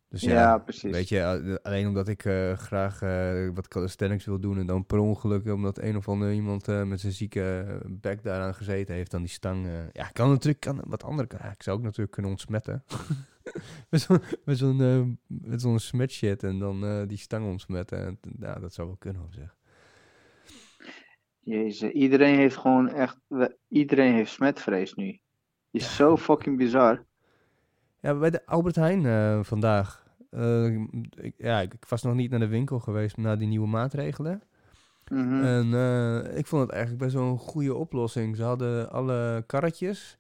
Dus ja, Ja, precies. Weet je, eh, alleen omdat ik eh, graag eh, wat calisthenics wil doen en dan per ongeluk, omdat een of ander iemand eh, met zijn zieke bek daaraan gezeten heeft, dan die stang. eh, ja, kan natuurlijk kan wat andere. Ja, ik zou ook natuurlijk kunnen ontsmetten. met zo'n met zo'n zo'n smet shit en dan eh, die stang ontsmetten. En, ja, dat zou wel kunnen op zich. Jezus, iedereen heeft gewoon echt, iedereen heeft smetvrees nu. Is Ja. zo fucking bizar. Ja, bij de Albert Heijn eh, vandaag. eh, ik, ja, ik, ik was nog niet naar de winkel geweest na die nieuwe maatregelen. Mhm. En ik vond het eigenlijk best wel een goede oplossing. Ze hadden alle karretjes.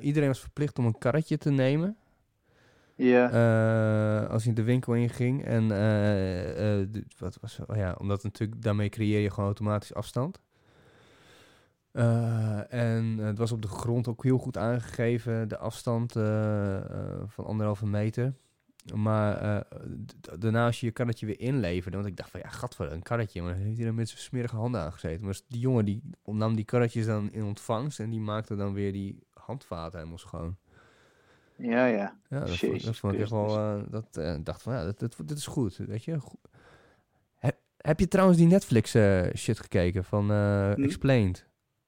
Iedereen was verplicht om een karretje te nemen. Ja, eh, als je de winkel inging. En eh, eh, wat was oh ja, omdat natuurlijk daarmee creëer je gewoon automatisch afstand. En het was op de grond ook heel goed aangegeven, de afstand van anderhalve meter. Maar daarna als je je karretje weer inleverde, want ik dacht van ja, gadver, een karretje, maar dan heeft hij er met zijn smerige handen aangezeten. Maar die jongen die nam die karretjes dan in ontvangst en die maakte dan weer die handvaten helemaal schoon. Ja, ja. Ja, dat, vond, dat Jezus vond ik echt wel. Eh, dat eh, ik dacht van ja, dat, dat, dit is goed. Weet je. Goe- Heb, heb je trouwens die Netflix eh, shit gekeken van Hm? Explained?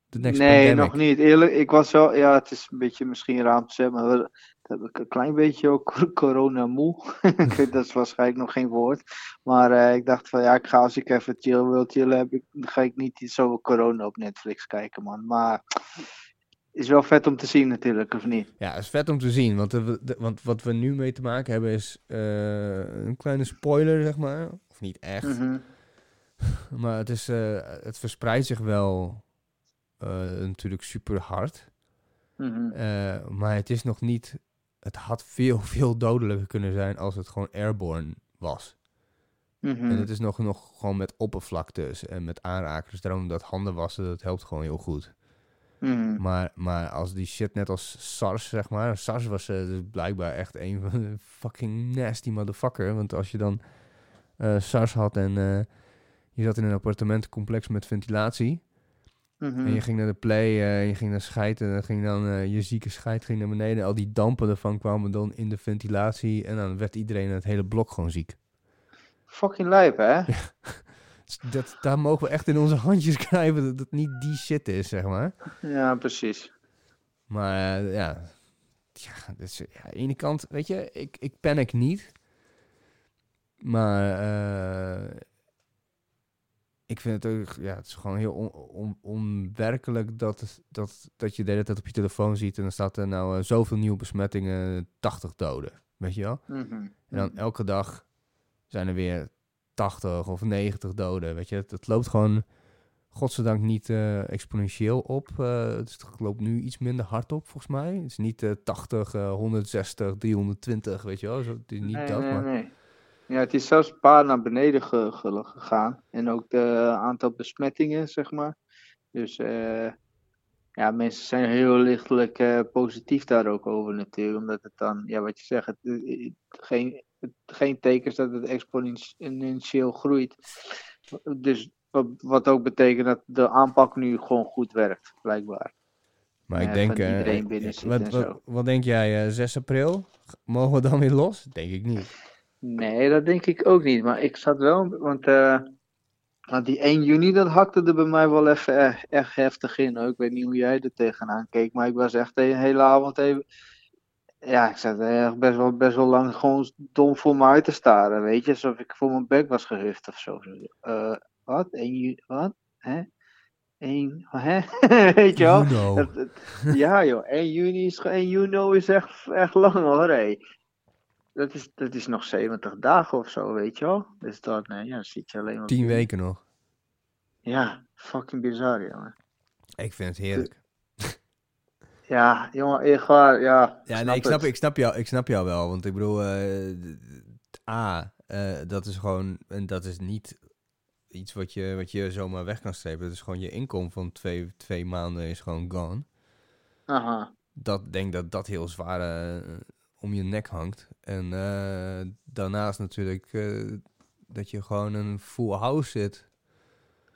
The Next Nee, Pandemic. nog niet. Eerlijk, ik was wel, ja, het is een beetje misschien raar om te zeggen, maar dat heb ik een klein beetje ook corona moe. Dat is waarschijnlijk nog geen woord. Maar ik dacht van ja, ik ga als ik even chill wil chillen, heb ik, dan ga ik niet zo corona op Netflix kijken, man. Maar is wel vet om te zien natuurlijk, of niet? Ja, is vet om te zien. Want, de, de- want wat we nu mee te maken hebben is eh, een kleine spoiler, zeg maar. Of niet echt. Mhm. Maar het, is, eh, het verspreidt zich wel eh, natuurlijk super hard. Mhm. Maar het is nog niet. Het had veel, veel dodelijker kunnen zijn als het gewoon airborne was. Mhm. En het is nog, nog gewoon met oppervlaktes en met aanrakers. Daarom dat handen wassen, dat helpt gewoon heel goed. Mhm. Maar, maar als die shit net als SARS, zeg maar. SARS was eh, dus blijkbaar echt een van de fucking nasty motherfucker. Want als je dan eh, SARS had en eh, je zat in een appartementencomplex met ventilatie. Mhm. En je ging naar de play, eh, je ging naar scheid en dan ging dan je zieke scheid ging naar beneden. Al die dampen ervan kwamen dan in de ventilatie. En dan werd iedereen in het hele blok gewoon ziek. Fucking lijp, hè? Dat, daar mogen we echt in onze handjes krijgen dat het niet die shit is, zeg maar. Ja, precies. Maar eh, ja, ja, dus, ja, aan de ene kant, weet je, ik, ik panic niet. Maar eh, ik vind het ook, ja, het is gewoon heel on, on- onwerkelijk dat, dat, dat je de hele tijd op je telefoon ziet en dan staat er nou eh, zoveel nieuwe besmettingen, 80 doden. weet je wel? Mhm. En dan elke dag zijn er weer 80 of 90 doden, weet je. Het, het loopt gewoon, godzijdank, niet eh, exponentieel op. Eh, het, is- het loopt nu iets minder hard op, volgens mij. Het is niet eh 80, eh, 160, 320, weet je wel. Zo, het is niet nee, dat, nee, maar... nee. Ja, het is zelfs een paar naar beneden ge- ge- gegaan. En ook het aantal besmettingen, zeg maar. Dus eh, ja, mensen zijn heel lichtelijk positief daar ook over natuurlijk. Omdat het dan, ja, wat je zegt, het, geen, geen tekens dat het exponentieel groeit. Dus wat, wat ook betekent dat de aanpak nu gewoon goed werkt, blijkbaar. Maar ik Ja, denk, zit wat, wat, denk jij, eh, 6 april? Mogen we dan weer los? Denk ik niet. Nee, dat denk ik ook niet. Maar ik zat wel, want, eh, want die 1 juni, dat hakte er bij mij wel even echt, echt heftig in. hoor. Ik weet niet hoe jij er tegenaan keek, maar ik was echt de hele avond even... Ja, ik zat echt best wel, best wel lang gewoon dom voor me uit te staren, weet je. Alsof ik voor mijn bek was gehuft of zo. Eh, wat? 1 juni, wat? Hè? 1, hè? weet je wel? You know. Ja joh, 1 juni is, 1 juni is echt, echt lang hoor, hé. Dat is, dat is nog 70 dagen of zo, weet je wel. Dus dan, eh, ja, zit je alleen maar... 10 weken nog. Ja, fucking bizar, jongen. Ik vind het heerlijk. Ja, jongen, echt waar, ja. Ja, nee, ik snap, het. ik, snap jou, ik snap jou wel. Want ik bedoel, eh, A, eh, dat is gewoon, en dat is niet iets wat je, wat je zomaar weg kan strepen. Dat is gewoon je inkomen van twee, twee maanden is gewoon gone. Aha. Dat denk dat dat heel zwaar eh, om je nek hangt. En daarnaast natuurlijk dat je gewoon een full house zit.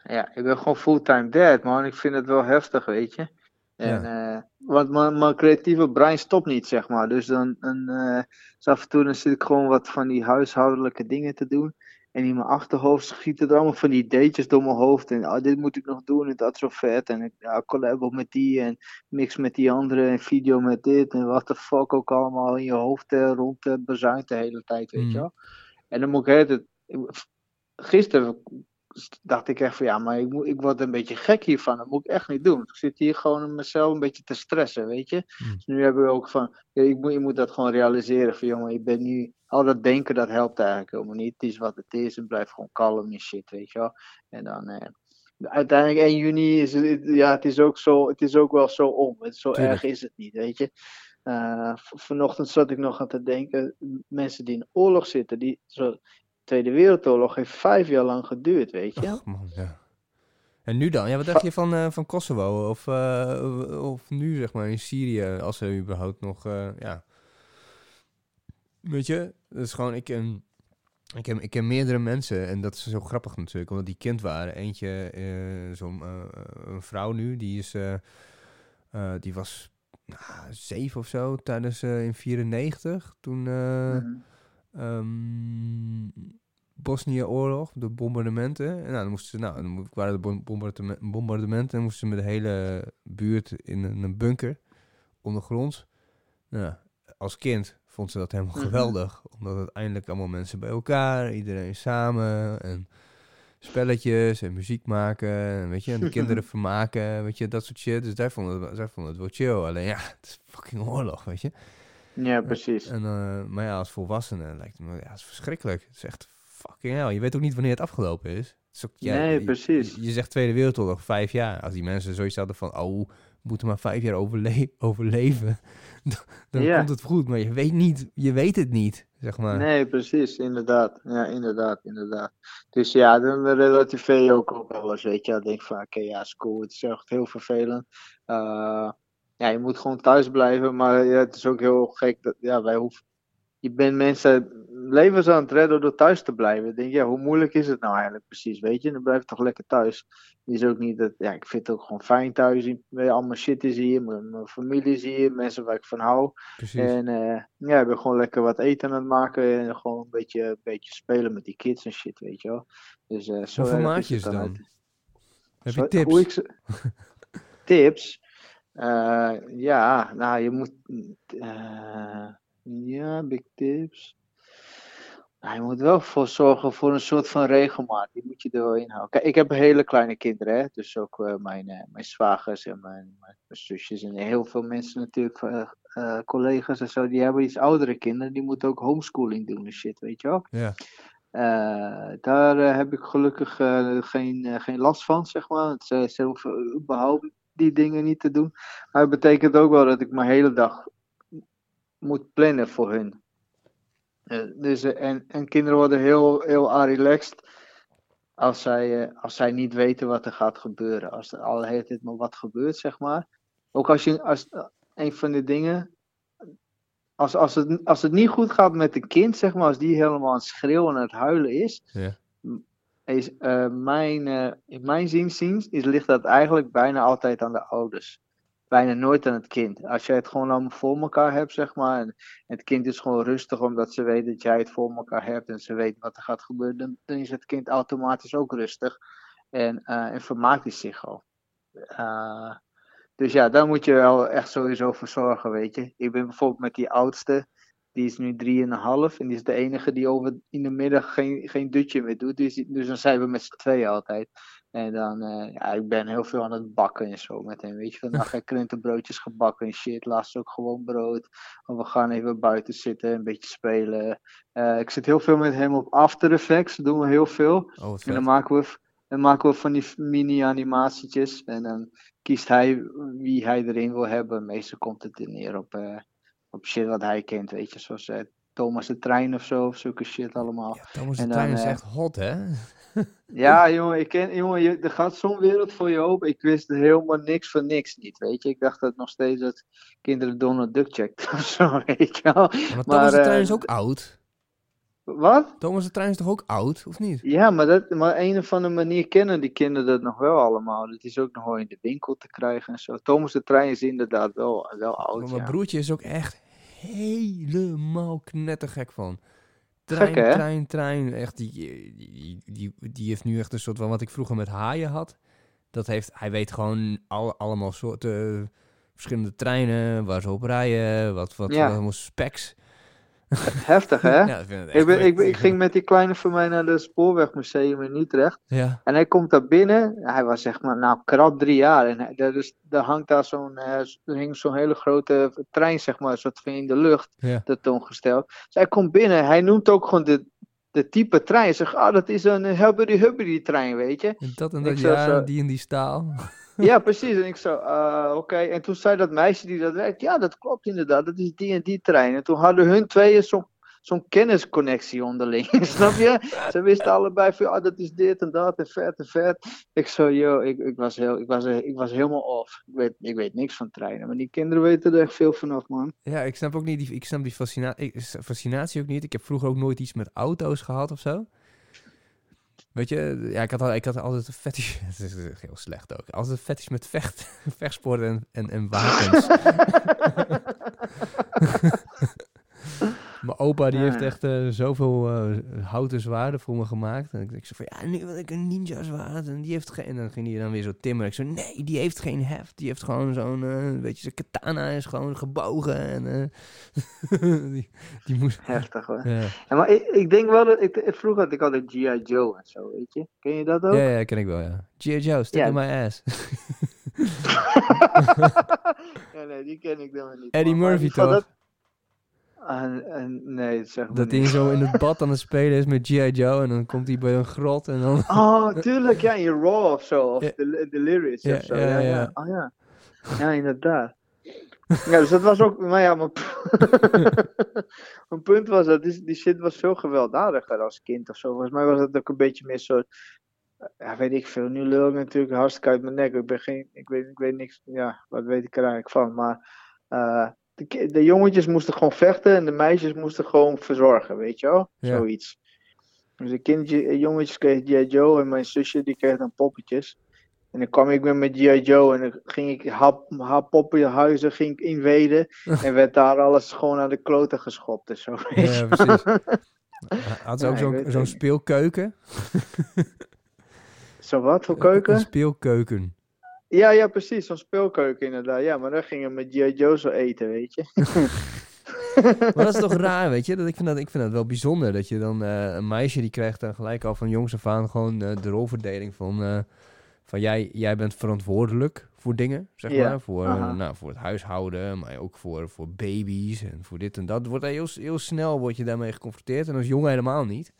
Ja, ik ben gewoon fulltime dad, man. Ik vind het wel heftig, weet je. En, eh, want mijn, mijn creatieve brein stopt niet, zeg maar. Dus dan, dus af en toe dan zit ik gewoon wat van die huishoudelijke dingen te doen. En in mijn achterhoofd schieten er allemaal van die ideetjes door mijn hoofd. En oh, dit moet ik nog doen en dat is zo vet. En ik ja, collab met die en mix met die andere en video met dit. En wat de fuck ook allemaal in je hoofd eh, rond eh, bezuint de hele tijd, weet Mm. je wel. En dan moet ik het. Gisteren dacht ik echt van ja, maar ik, moet, ik word een beetje gek hiervan. Dat moet ik echt niet doen. Ik zit hier gewoon mezelf een beetje te stressen, weet je. Mm. Dus nu hebben we ook van, ja, ik moet, je moet dat gewoon realiseren van jongen, je bent nu, al dat denken dat helpt eigenlijk helemaal niet. Het is wat het is en blijf gewoon kalm en shit, weet je wel. En dan, eh, uiteindelijk 1 juni is het, ja, het is ook zo, het is ook wel zo om. Het, zo Tuurlijk. erg is het niet, weet je. Eh, vanochtend zat ik nog aan te denken, mensen die in oorlog zitten, die zo, Tweede Wereldoorlog heeft vijf jaar lang geduurd, weet je. Ach, man, ja. En nu dan? Ja, wat dacht je van, eh, van Kosovo? Of, eh, of nu, zeg maar, in Syrië, als er überhaupt nog, eh, ja... Weet je, dat is gewoon, ik ken, ik, ken, ik ken meerdere mensen, en dat is zo grappig natuurlijk, omdat die kind waren. Eentje, zo'n een vrouw nu, die is, die was nou, zeven of zo, tijdens, in 94, toen... Mhm. Ehm Bosnië-oorlog, de bombardementen. En nou, dan moesten ze, nou, dan waren de bom- bombardeme- bombardementen en moesten ze met de hele buurt in een, bunker ondergronds. Nou, als kind vond ze dat helemaal Mhm. geweldig, omdat het eindelijk allemaal mensen bij elkaar, iedereen samen en spelletjes en muziek maken, en weet je, en de kinderen vermaken, weet je, dat soort shit. Dus zij vonden zij vonden het wel chill. Alleen ja, het is fucking oorlog, weet je. Ja, precies. En, eh, maar ja, als volwassene lijkt het me, ja, het is verschrikkelijk. Het is echt fucking hell. Je weet ook niet wanneer het afgelopen is. Het is ook, ja, Nee, precies. Je, je zegt Tweede Wereldoorlog, vijf jaar. Als die mensen zoiets hadden van, oh, we moeten maar vijf jaar overle- overleven, dan, dan Ja. komt het goed. Maar je weet niet, je weet het niet, zeg maar. Nee, precies, inderdaad. Ja, inderdaad, inderdaad. Dus ja, dan relativeer je ook op alles, weet je. Dan denk ik van, oké, ja, is cool. Het is echt heel vervelend. Eh, ja, je moet gewoon thuis blijven, maar ja, het is ook heel gek dat, ja, wij hoeven... Je bent mensen levens aan het redden door thuis te blijven. Ik denk, ja, hoe moeilijk is het nou eigenlijk precies, weet je? Dan blijf je toch lekker thuis. Het is ook niet dat, ja, ik vind het ook gewoon fijn thuis. Al mijn shit is hier, mijn, mijn familie is hier, mensen waar ik van hou. Precies. En eh, ja, ik ben gewoon lekker wat eten aan het maken en gewoon een beetje, een beetje spelen met die kids en shit, weet je wel. Dus eh zo Hoeveel maatjes dan? Heb je tips? Tips? Eh, ja, nou je moet... eh, ja, big tips. Nou, je moet wel voor zorgen voor een soort van regelmaat. Die moet je er wel in houden. Kijk, ik heb hele kleine kinderen, hè? dus ook eh, mijn, mijn zwagers en mijn, mijn, zusjes en heel veel mensen natuurlijk collega's en zo, die hebben iets oudere kinderen, die moeten ook homeschooling doen en shit, weet je wel. Ja. Daar heb ik gelukkig geen, geen last van, zeg maar. Het, ze, ze hoeven überhaupt die dingen niet te doen. Maar het betekent ook wel dat ik mijn hele dag moet plannen voor hun. Eh, dus, eh, en, en kinderen worden heel, heel relaxed als zij, eh, als zij niet weten wat er gaat gebeuren. Als er al hele tijd maar wat gebeurt, zeg maar. Ook als je, als, een van de dingen, als, als, het, als het niet goed gaat met een kind, zeg maar, als die helemaal aan het schreeuwen en het huilen is, Ja. Is eh, mijn, eh, in mijn zinziens is, ligt dat eigenlijk bijna altijd aan de ouders. Bijna nooit aan het kind. Als jij het gewoon allemaal voor elkaar hebt, zeg maar, en het kind is gewoon rustig omdat ze weet dat jij het voor elkaar hebt en ze weet wat er gaat gebeuren, dan, is het kind automatisch ook rustig en, eh, vermaakt hij zich al. Dus ja, daar moet je wel echt sowieso voor zorgen, weet je. Ik ben bijvoorbeeld met die oudste, die is nu drieënhalf en die is de enige die over in de middag geen, geen dutje meer doet. Dus, dus dan zijn we met z'n tweeën altijd. En dan, eh, ja, ik ben heel veel aan het bakken en zo met hem. Weet je, vandaag heb ik krentenbroodjes gebakken en shit. Laatst ook gewoon brood. Of we gaan even buiten zitten, een beetje spelen. Eh, ik zit heel veel met hem op After Effects, dat doen we heel veel. Oh, En dan maken we, dan maken we van die mini-animatietjes. En dan kiest hij wie hij erin wil hebben. Meestal komt het er neer op, eh, op shit wat hij kent, weet je. Zoals eh, Thomas de Trein of zo, of zulke shit allemaal. Ja, Thomas de En dan, Trein is eh, echt hot, hè? Ja, jongen, ik ken, jongen je, er gaat zo'n wereld voor je open. Ik wist helemaal niks van niks niet, weet je. Ik dacht dat nog steeds dat kinderen Donald Duck checkten of zo, weet je wel. Ja, maar Thomas Maar, de Trein eh, is ook oud. Wat? Thomas de Trein is toch ook oud, of niet? Ja, maar, dat, maar een of andere manier kennen die kinderen dat nog wel allemaal. Het is ook nog wel in de winkel te krijgen en zo. Thomas de Trein is inderdaad wel, wel oud, Maar mijn ja. broertje is ook echt helemaal knettergek van. Trein, Gek, trein, trein. Echt, die, die, die, die heeft nu echt een soort van wat ik vroeger met haaien had. Dat heeft, hij weet gewoon al, allemaal soorten eh, verschillende treinen, waar ze op rijden, wat, wat, Ja. wat allemaal specs. Heftig, hè? Ja, ik ik, ben, ik, ben- crazy. ik ging met die kleine van mij naar het Spoorwegmuseum in Utrecht. Ja, En hij komt daar binnen. Hij was zeg maar, nou, krap drie jaar. En hij, daar, is, daar hangt daar zo'n, eh, er hing zo'n hele grote trein, zeg maar, soort van in de lucht, ja. tentoongesteld. Dus hij komt binnen. Hij noemt ook gewoon de, de type trein. Hij zegt, ah, dat is een hubbity trein, weet je. En dat en dat jaar, zo- die en die staal. Ja, precies. En ik zo, eh, oké. En toen zei dat meisje die dat werkt, ja, dat klopt inderdaad. Dat is die en die trein. En toen hadden hun tweeën zo'n kennisconnectie onderling. Snap je? Ze wisten allebei van, ah, dat is dit en dat en vet en vet. Ik zo, yo, ik, ik, was, heel, ik, was, ik was helemaal off. Ik weet, ik weet niks van treinen. Maar die kinderen weten er echt veel vanaf, man. Ja, ik snap ook niet die, ik snap die fascina fascinatie ook niet. Ik heb vroeger ook nooit iets met auto's gehad of zo. Weet je, ja, ik had, al, ik had altijd een fetish. Het is heel slecht ook. Altijd een fetish met vecht, vechtsporten en, en, en wapens. Mijn opa die heeft echt eh, zoveel eh, houten zwaarden voor me gemaakt. En ik, ik zei van, ja, nu wil ik een ninja zwaard. En die heeft geen... En dan ging hij dan weer zo timmeren. Ik zei, nee, die heeft geen heft. Die heeft gewoon zo'n, eh weet je, zijn katana is gewoon gebogen. En die, die moest... Heftig, hoor. Ja. Ja, maar ik, ik denk wel dat, ik, vroeger had ik altijd G.I. Joe en zo, weet je. Ken je dat ook? ja, ja, ken ik wel, ja. G.I. Joe, stick Ja. in my ass. ja, nee, die ken ik dan niet. Eddie Murphy, toch? Dat- nee, dat zeg maar Dat hij zo in het bad aan het spelen is met G.I. Joe. En dan komt hij bij een grot en dan... Oh, tuurlijk, ja, in Raw of zo, of de, de lyrics Ja, of zo. ja, Ja, ja, ja. Oh ja. Ja, inderdaad. Ja, dus dat was ook, maar ja, mijn, mijn punt was dat die, die shit was veel gewelddadiger als kind of zo. Volgens mij was het ook een beetje meer soort, ja, weet ik veel. Nu lul ik natuurlijk hartstikke uit mijn nek. Ik ben geen, ik weet, ik weet niks, ja, wat weet ik er eigenlijk van. Maar eh, de, de jongetjes moesten gewoon vechten en de meisjes moesten gewoon verzorgen, weet je wel? Ja. Zoiets. Dus de kindje, eh, jongetjes kregen G.I. Joe en mijn zusje die kreeg dan poppetjes. En dan kwam ik weer met G.I. Joe en dan ging ik haar, haar poppenhuizen ging ik inweden. en werd daar alles gewoon aan de kloten geschopt en zo. Ja, precies. Had ze ook zo'n speelkeuken? Zo wat voor Een keuken? speelkeuken. Ja, ja, precies. Zo'n speelkeuken inderdaad. Ja, maar dan gingen we met G.I. Joe zo eten, weet je. Maar dat is toch raar, weet je? Dat, ik, vind dat, ik vind dat wel bijzonder. Dat je dan eh, een meisje die krijgt dan gelijk al van jongs af aan gewoon eh, de rolverdeling van... eh, van jij, jij bent verantwoordelijk voor dingen, zeg Ja, maar. Voor, nou, voor het huishouden, maar ook voor, voor baby's en voor dit en dat. Wordt heel, heel snel word je daarmee geconfronteerd. En als jongen helemaal niet.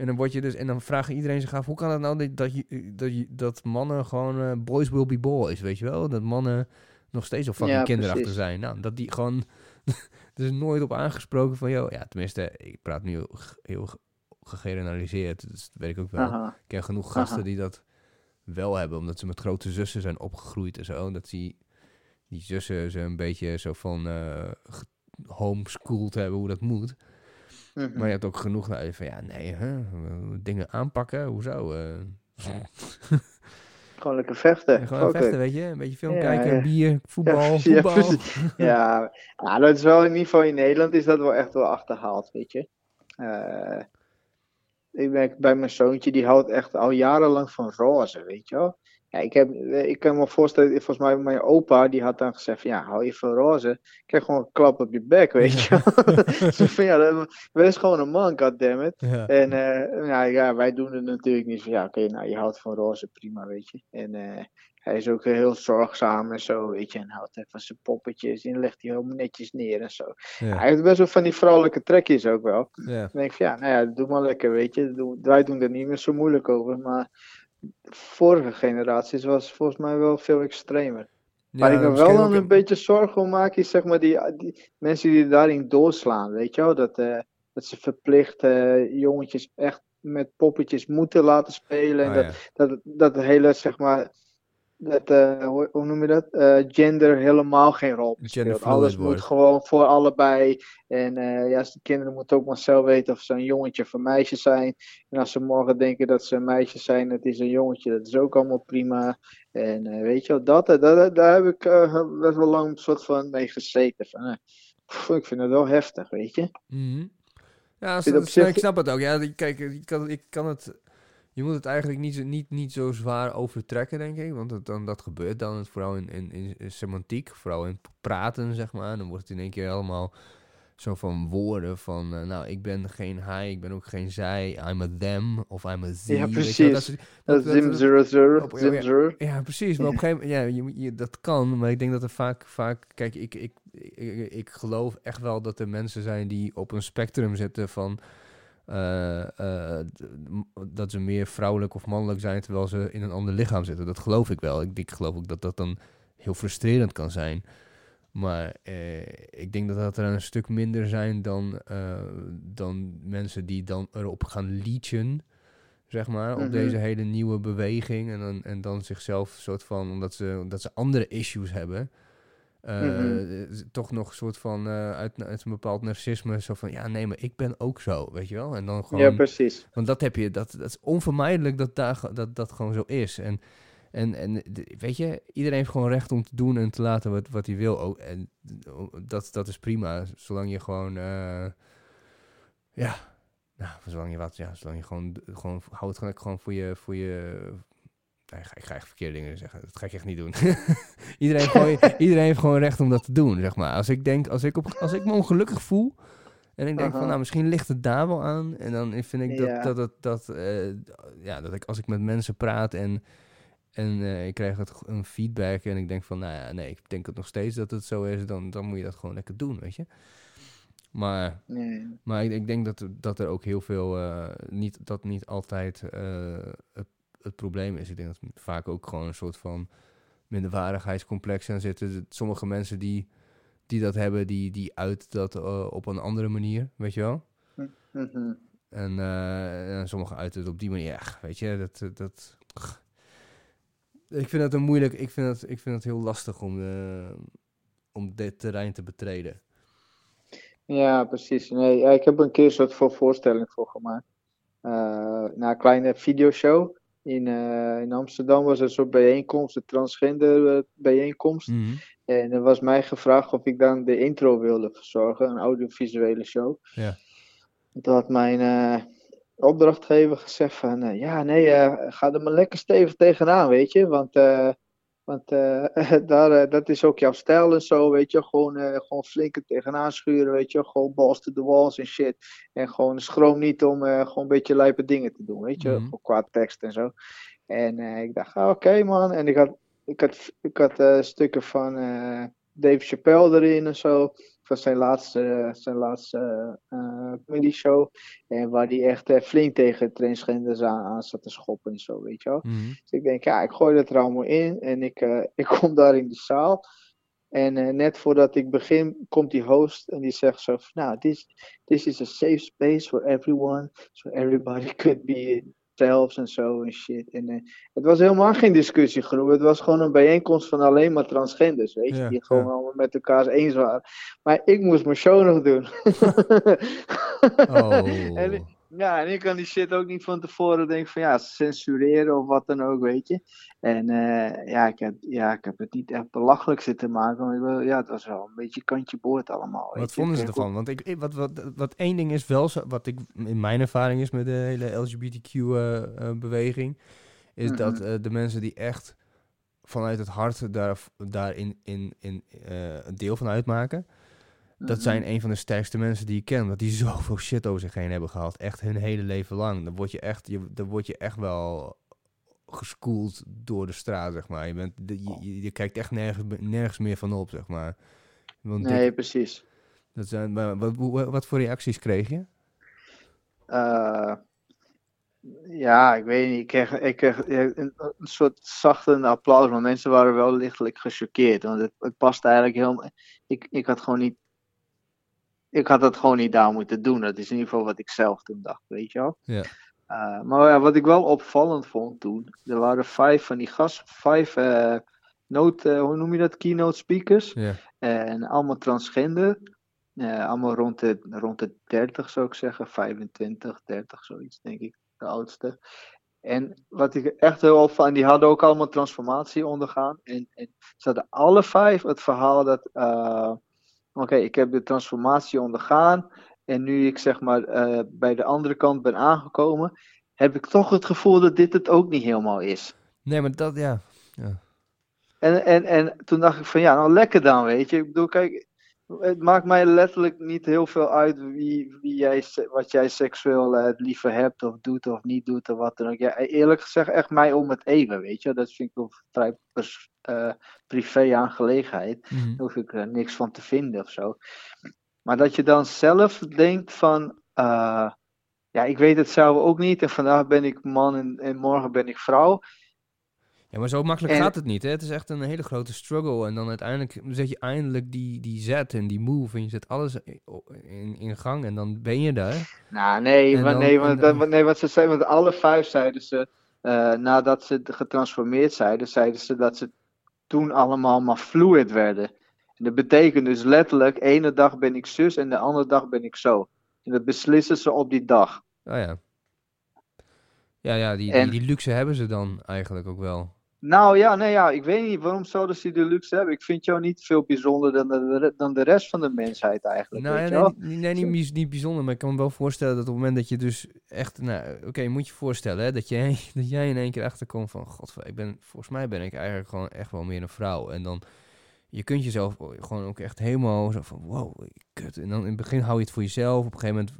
En dan, word je dus, en dan vraagt iedereen zich af, hoe kan het nou dat, dat, dat, dat mannen gewoon eh, boys will be boys, weet je wel? Dat mannen nog steeds op fucking Ja, kinderachtig precies. zijn. Nou, dat die gewoon... er is nooit op aangesproken van, joh, ja, tenminste, ik praat nu heel, heel ge- gegeneraliseerd, dus dat weet ik ook wel. Aha. Ik ken genoeg gasten Aha. die dat wel hebben, omdat ze met grote zussen zijn opgegroeid en zo. Dat die, die zussen ze een beetje zo van eh homeschooled hebben hoe dat moet. Mhm. Maar je hebt ook genoeg nou, van, ja, nee, hè, dingen aanpakken, hoezo? eh Gewoon lekker vechten. gewoon vechten, weet je? Een beetje film Ja, kijken, ja. bier, voetbal, voetbal. Ja, nou, dat is wel in ieder geval in Nederland is dat wel echt wel achterhaald, weet je. Eh, ik merk bij mijn zoontje, die houdt echt al jarenlang van roze, weet je wel. Ja, ik, heb, eh, ik kan me voorstellen, volgens mij mijn opa, die had dan gezegd van, ja, hou je van roze? Ik krijg gewoon een klap op je bek, weet je. Zo van, ja, dat- wees gewoon een man, goddammit. Ja. En eh, nou, ja, wij doen het natuurlijk niet van, ja, oké, nou, je houdt van roze, prima, weet je. En eh, hij is ook heel zorgzaam en zo, weet je. En houdt even van zijn poppetjes en legt die helemaal netjes neer en zo. Ja. Hij heeft best wel van die vrouwelijke trekjes ook wel. Ja. Dan denk ik van, ja, nou ja, doe maar lekker, weet je. Doe- Wij doen er niet meer zo moeilijk over, maar vorige generaties was volgens mij wel veel extremer. Waar Ja, ik me wel een beetje zorgen om maak, is zeg maar die, die mensen die daarin doorslaan, weet je wel? Dat, eh, dat ze verplicht eh, jongetjes echt met poppetjes moeten laten spelen. En Ah, dat, ja. dat, dat hele, zeg maar, dat, eh, hoe, hoe noem je dat? Eh, gender helemaal geen rol speelt. Alles moet gewoon voor allebei. En eh, ja, de kinderen moeten ook maar zelf weten of ze een jongetje of een meisje zijn. En als ze morgen denken dat ze een meisje zijn, het is een jongetje, dat is ook allemaal prima. En weet je wel, dat, dat, dat- daar heb ik best wel lang een soort van mee gezeten. Van, pff, ik vind het wel heftig, weet je. Mhm. Ja, dat ik snap het ook. Ja, kijk, ik kan, ik kan het... Je moet het eigenlijk niet, zo- niet, niet zo zwaar overtrekken, denk ik. Want dan, dat gebeurt dan vooral in, in, in, semantiek. Vooral in praten, zeg maar. Dan wordt het in één keer allemaal zo van woorden van... eh, nou, ik ben geen hij, ik ben ook geen zij. I'm a them of I'm a ze. Ja, precies. Zim zero zero, zim ja. zero. ja, precies. Maar op een gegeven moment, ja, je, dat kan. Maar ik denk dat er vaak, vaak kijk, ik, ik, ik geloof echt wel dat er mensen zijn die op een spectrum zitten van eh, eh, dat ze meer vrouwelijk of mannelijk zijn terwijl ze in een ander lichaam zitten. Dat geloof ik wel. Ik, ik geloof ook dat dat dan heel frustrerend kan zijn. Maar eh, ik denk dat dat er een stuk minder zijn dan, dan mensen die dan erop gaan leechen zeg maar, op Mhm. deze hele nieuwe beweging. En dan, en dan zichzelf soort van, omdat ze, omdat ze andere issues hebben, eh, Mhm. toch nog een soort van eh, uit, uit een bepaald narcisme, zo van, ja, nee, maar ik ben ook zo, weet je wel? En dan gewoon, Ja, precies. want dat heb je, dat, dat is onvermijdelijk dat daar, dat, dat gewoon zo is. En, en, en weet je, iedereen heeft gewoon recht om te doen en te laten wat, wat hij wil. Ook, en dat, dat is prima, zolang je gewoon, eh, ja, nou, zolang je wat, ja, zolang je gewoon, gewoon hou het gewoon, gewoon voor je, voor je, nee, ik ga, echt verkeerde dingen zeggen, dat ga ik echt niet doen. iedereen, gewoon, iedereen heeft gewoon recht om dat te doen, zeg maar. Als ik denk, als ik, op, als ik me ongelukkig voel, en ik denk van, Aha. nou, misschien ligt het daar wel aan. En dan vind ik dat, Ja. dat, dat, dat, eh, ja, dat ik als ik met mensen praat en, en eh, ik krijg het, een feedback en ik denk van, nou ja, nee, ik denk het nog steeds dat het zo is, dan, dan moet je dat gewoon lekker doen, weet je. Maar, Nee. maar ik, ik denk dat, er- dat er ook heel veel, eh, niet, dat niet altijd het, het probleem is. Ik denk dat vaak ook gewoon een soort van minderwaardigheidscomplex aan zitten. Sommige mensen die, die dat hebben, die, die uit dat eh, op een andere manier, weet je wel. Mhm. En, eh, en sommigen uiten het op die manier. Ja, weet je, dat... dat ik vind het een moeilijk... Ik vind het, ik vind het heel lastig om, eh, om dit terrein te betreden. Ja, precies. Nee, ik heb een keer een soort voor voorstelling voor gemaakt. Eh, na een kleine videoshow in, eh, in Amsterdam was er een soort bijeenkomst, een transgender eh, bijeenkomst. Mhm. En er was mij gevraagd of ik dan de intro wilde verzorgen, een audiovisuele show. Ja. En Toen had mijn eh, opdrachtgever gezegd van, ja, nee, ga er maar lekker stevig tegenaan, weet je. Want, want eh, daar, eh, dat is ook jouw stijl en zo, weet je. Gewoon, eh, gewoon flink er tegenaan schuren, weet je. Gewoon balls to the walls en shit. En gewoon schroom niet om gewoon een beetje lijpe dingen te doen, weet je. Gewoon qua tekst en zo. En ik dacht, ah, oké man. En ik had, ik had, ik had stukken van Dave Chappelle erin en zo van zijn laatste, zijn laatste uh, comedy show. En waar hij echt uh, flink tegen transgenders aan, aan zat te schoppen en zo, weet je wel. Mhm. Dus ik denk, ja, ik gooi dat er allemaal in. En ik, uh, ik kom daar in de zaal. En net voordat ik begin, komt die host en die zegt zo van, nou, this, this is a safe space for everyone. So everybody could be zelfs en zo en shit. En, uh, het was helemaal geen discussiegroep. Het was gewoon een bijeenkomst van alleen maar transgenders, weet je. Ja, die gewoon ja. allemaal met elkaar eens waren. Maar ik moest mijn show nog doen. Oh. en, ja, en ik kan die shit ook niet van tevoren denken van ja, censureren of wat dan ook, weet je. En uh, ja, ik heb, ja, ik heb het niet echt belachelijk zitten maken. Maar ik wil, ja, het was wel een beetje kantje boord allemaal. Wat je. vonden ze ervan? Want ik, wat, wat, wat één ding is wel, zo, wat ik in mijn ervaring is met de hele LGBTQ-beweging, is dat Mhm. eh, de mensen die echt vanuit het hart daar, daarin in, in, eh, een deel van uitmaken, dat Mhm. zijn een van de sterkste mensen die ik ken. Dat die zoveel shit over zich heen hebben gehad. Echt hun hele leven lang. Dan word je echt, je, dan word je echt wel geschoold door de straat, zeg maar. Je, bent, je, je, je kijkt echt nergens, nergens meer van op, zeg maar. Want dit- Nee, precies. dat zijn, maar wat, wat voor reacties kreeg je? Eh, ja, ik weet niet. Ik kreeg, ik kreeg een, een soort zachte applaus, maar mensen waren wel lichtelijk gechoqueerd. Want het, het past eigenlijk helemaal. Ik, ik had gewoon niet. Ik had dat gewoon niet daar moeten doen. Dat is in ieder geval wat ik zelf toen dacht, weet je wel. Ja. Eh, maar ja, wat ik wel opvallend vond toen, er waren vijf van die gast, vijf note, eh, hoe noem je dat, keynote speakers. Ja. En allemaal transgender. Allemaal rond de, rond de 30 zou ik zeggen. 25, 30 zoiets denk ik. De oudste. En wat ik echt heel opvallend, die hadden ook allemaal transformatie ondergaan. En, en ze hadden alle vijf het verhaal dat, oké, ik heb de transformatie ondergaan. En nu ik zeg maar eh, bij de andere kant ben aangekomen, heb ik toch het gevoel dat dit het ook niet helemaal is. Nee, maar dat, ja. En, en, en toen dacht ik van ja, nou lekker dan, weet je. Ik bedoel, kijk, het maakt mij letterlijk niet heel veel uit wie, wie jij, wat jij seksueel eh, het liever hebt of doet of niet doet of wat dan ook. Ja, eerlijk gezegd, echt mij om het even, weet je. Dat vind ik een vrij pers- eh, privé aangelegenheid. Mhm. Daar hoef ik er niks van te vinden of zo. Maar dat je dan zelf denkt van, eh, ja, ik weet het zelf ook niet en vandaag ben ik man en, en morgen ben ik vrouw. Ja, maar zo makkelijk En- gaat het niet. Hè? Het is echt een hele grote struggle. En dan uiteindelijk zet je eindelijk die, die zet en die move. En je zet alles in, in gang. En dan ben je daar. Nou, nee, En want, dan- nee, want, dan- nee, want ze zeiden, want alle vijf zeiden ze, eh, nadat ze getransformeerd zeiden, zeiden ze dat ze toen allemaal maar fluid werden. En dat betekent dus letterlijk, ene dag ben ik zus en de andere dag ben ik zo. En dat beslissen ze op die dag. Oh ja. Ja, ja die, En- die, die luxe hebben ze dan eigenlijk ook wel. Nou ja, nee, ja, ik weet niet, waarom zouden ze die luxe hebben? Ik vind jou niet veel bijzonder dan de, dan de rest van de mensheid eigenlijk, Nou, weet ja, je wel? nee, niet- nee, niet, niet bijzonder, maar ik kan me wel voorstellen dat op het moment dat je dus echt, nou, oké, je moet je voorstellen hè, dat, jij, dat jij in één keer achterkomt van, god, ik ben, volgens mij ben ik eigenlijk gewoon echt wel meer een vrouw. En dan, je kunt jezelf gewoon ook echt helemaal zo van, wow, kut. En dan in het begin hou je het voor jezelf, op een gegeven moment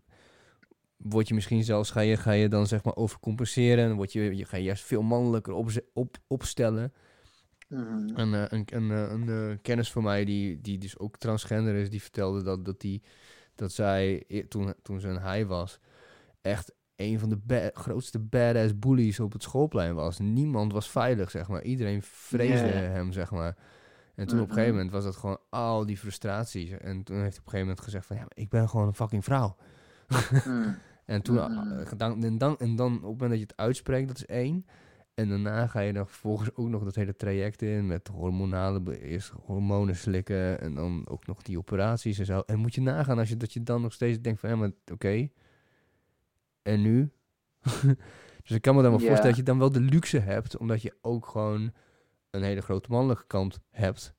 word je misschien zelfs, ga je, ga je dan zeg maar overcompenseren, en dan word je, je ga je juist veel mannelijker op, op, opstellen. Mhm. Een, eh, een, een, eh, een eh, kennis van mij die, die dus ook transgender is, die vertelde dat, dat, die, dat zij e- toen, toen ze een hij was, echt een van de ba- grootste badass bullies op het schoolplein was. Niemand was veilig, zeg maar. Iedereen vreesde hem, zeg maar. En toen op een gegeven Mhm. moment was dat gewoon al die frustraties. En toen heeft hij op een gegeven moment gezegd van, ja, maar ik ben gewoon een fucking vrouw. Mhm. En toen, Mhm. eh, dan, en, dan, en dan op het moment dat je het uitspreekt, dat is één. En daarna ga je dan vervolgens ook nog dat hele traject in met hormonale, eerst hormonen slikken en dan ook nog die operaties en zo. En moet je nagaan als je dat je dan nog steeds denkt van, ja, maar oké. En nu? dus ik kan me dan wel voorstellen dat je dan wel de luxe hebt, omdat je ook gewoon een hele grote mannelijke kant hebt.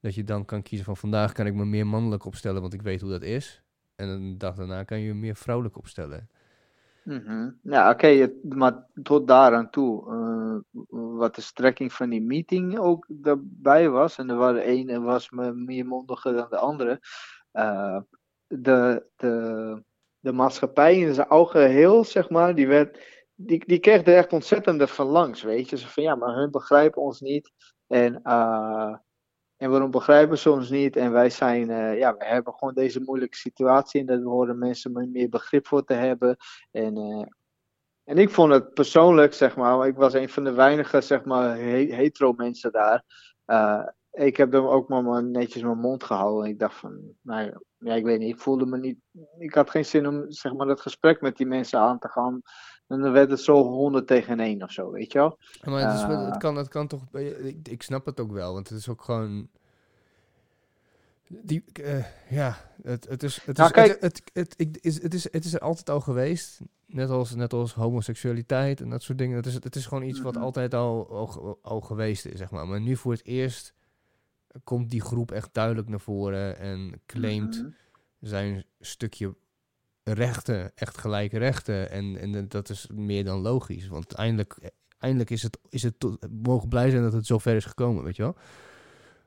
Dat je dan kan kiezen van vandaag kan ik me meer mannelijk opstellen, want ik weet hoe dat is. En een dag daarna kan je meer vrouwelijk opstellen. Mhm. Ja, oké, maar tot daaraan toe, eh, wat de strekking van die meeting ook daarbij was, en er waren één en was me meer mondiger dan de andere, eh, de, de, de maatschappij in zijn algeheel, zeg maar, die werd, die, die kreeg er echt ontzettend van langs, weet je. Ze van ja, maar hun begrijpen ons niet. En, uh, en waarom begrijpen ze ons niet? En wij zijn, uh, ja, we hebben gewoon deze moeilijke situatie. En daar horen mensen meer begrip voor te hebben. En, uh, en ik vond het persoonlijk, zeg maar, ik was een van de weinige, zeg maar, hetero mensen daar. ik heb dan ook maar netjes mijn mond gehouden. En ik dacht van, nou ja, ik weet niet, ik voelde me niet, ik had geen zin om, zeg maar, dat gesprek met die mensen aan te gaan. En dan werd het zo 100 tegen 1 of zo, weet je wel. Ja, maar het, is, uh, het, kan, het kan toch... Ik, ik snap het ook wel, want het is ook gewoon... Die, uh, ja, het, het is, het, nou, is, kijk, het, het, het, is, het, is, het is er altijd al geweest. Net als, net als homoseksualiteit en dat soort dingen. Het is, het is gewoon iets wat mhm. altijd al, al, al geweest is, zeg maar. Maar nu voor het eerst komt die groep echt duidelijk naar voren en claimt mm zijn stukje rechten, echt gelijke rechten. En, en dat is meer dan logisch. Want eindelijk, eindelijk is het, is het mogen blij zijn dat het zover is gekomen, weet je wel.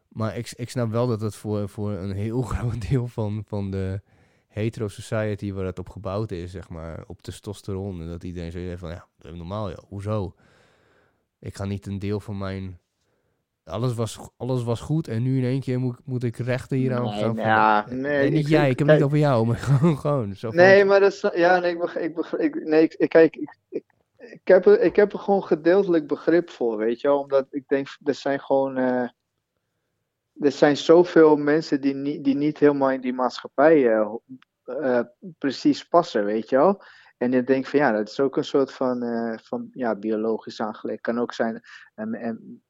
Maar ik, ik snap wel dat het voor, voor een heel groot deel van, van de hetero society waar het op gebouwd is, zeg maar, op testosteron. En dat iedereen zo van, ja, normaal, ja, hoezo? Ik ga niet een deel van mijn alles was, alles was goed en nu in één keer moet, moet ik rechten hier aan nee, ja, nee, nee, niet jij, ik heb het niet over jou, maar gewoon. gewoon zo nee, maar dat is, ja, nee, ik, ik, ik, nee, ik, kijk, ik, ik, ik, heb er, ik heb er gewoon gedeeltelijk begrip voor, weet je wel, omdat ik denk, er zijn gewoon, uh, er zijn zoveel mensen die niet, die niet helemaal in die maatschappij uh, uh, precies passen, weet je wel. En dan denk ik van ja, dat is ook een soort van, uh, van ja, biologisch aangelegd. Kan ook zijn. En, en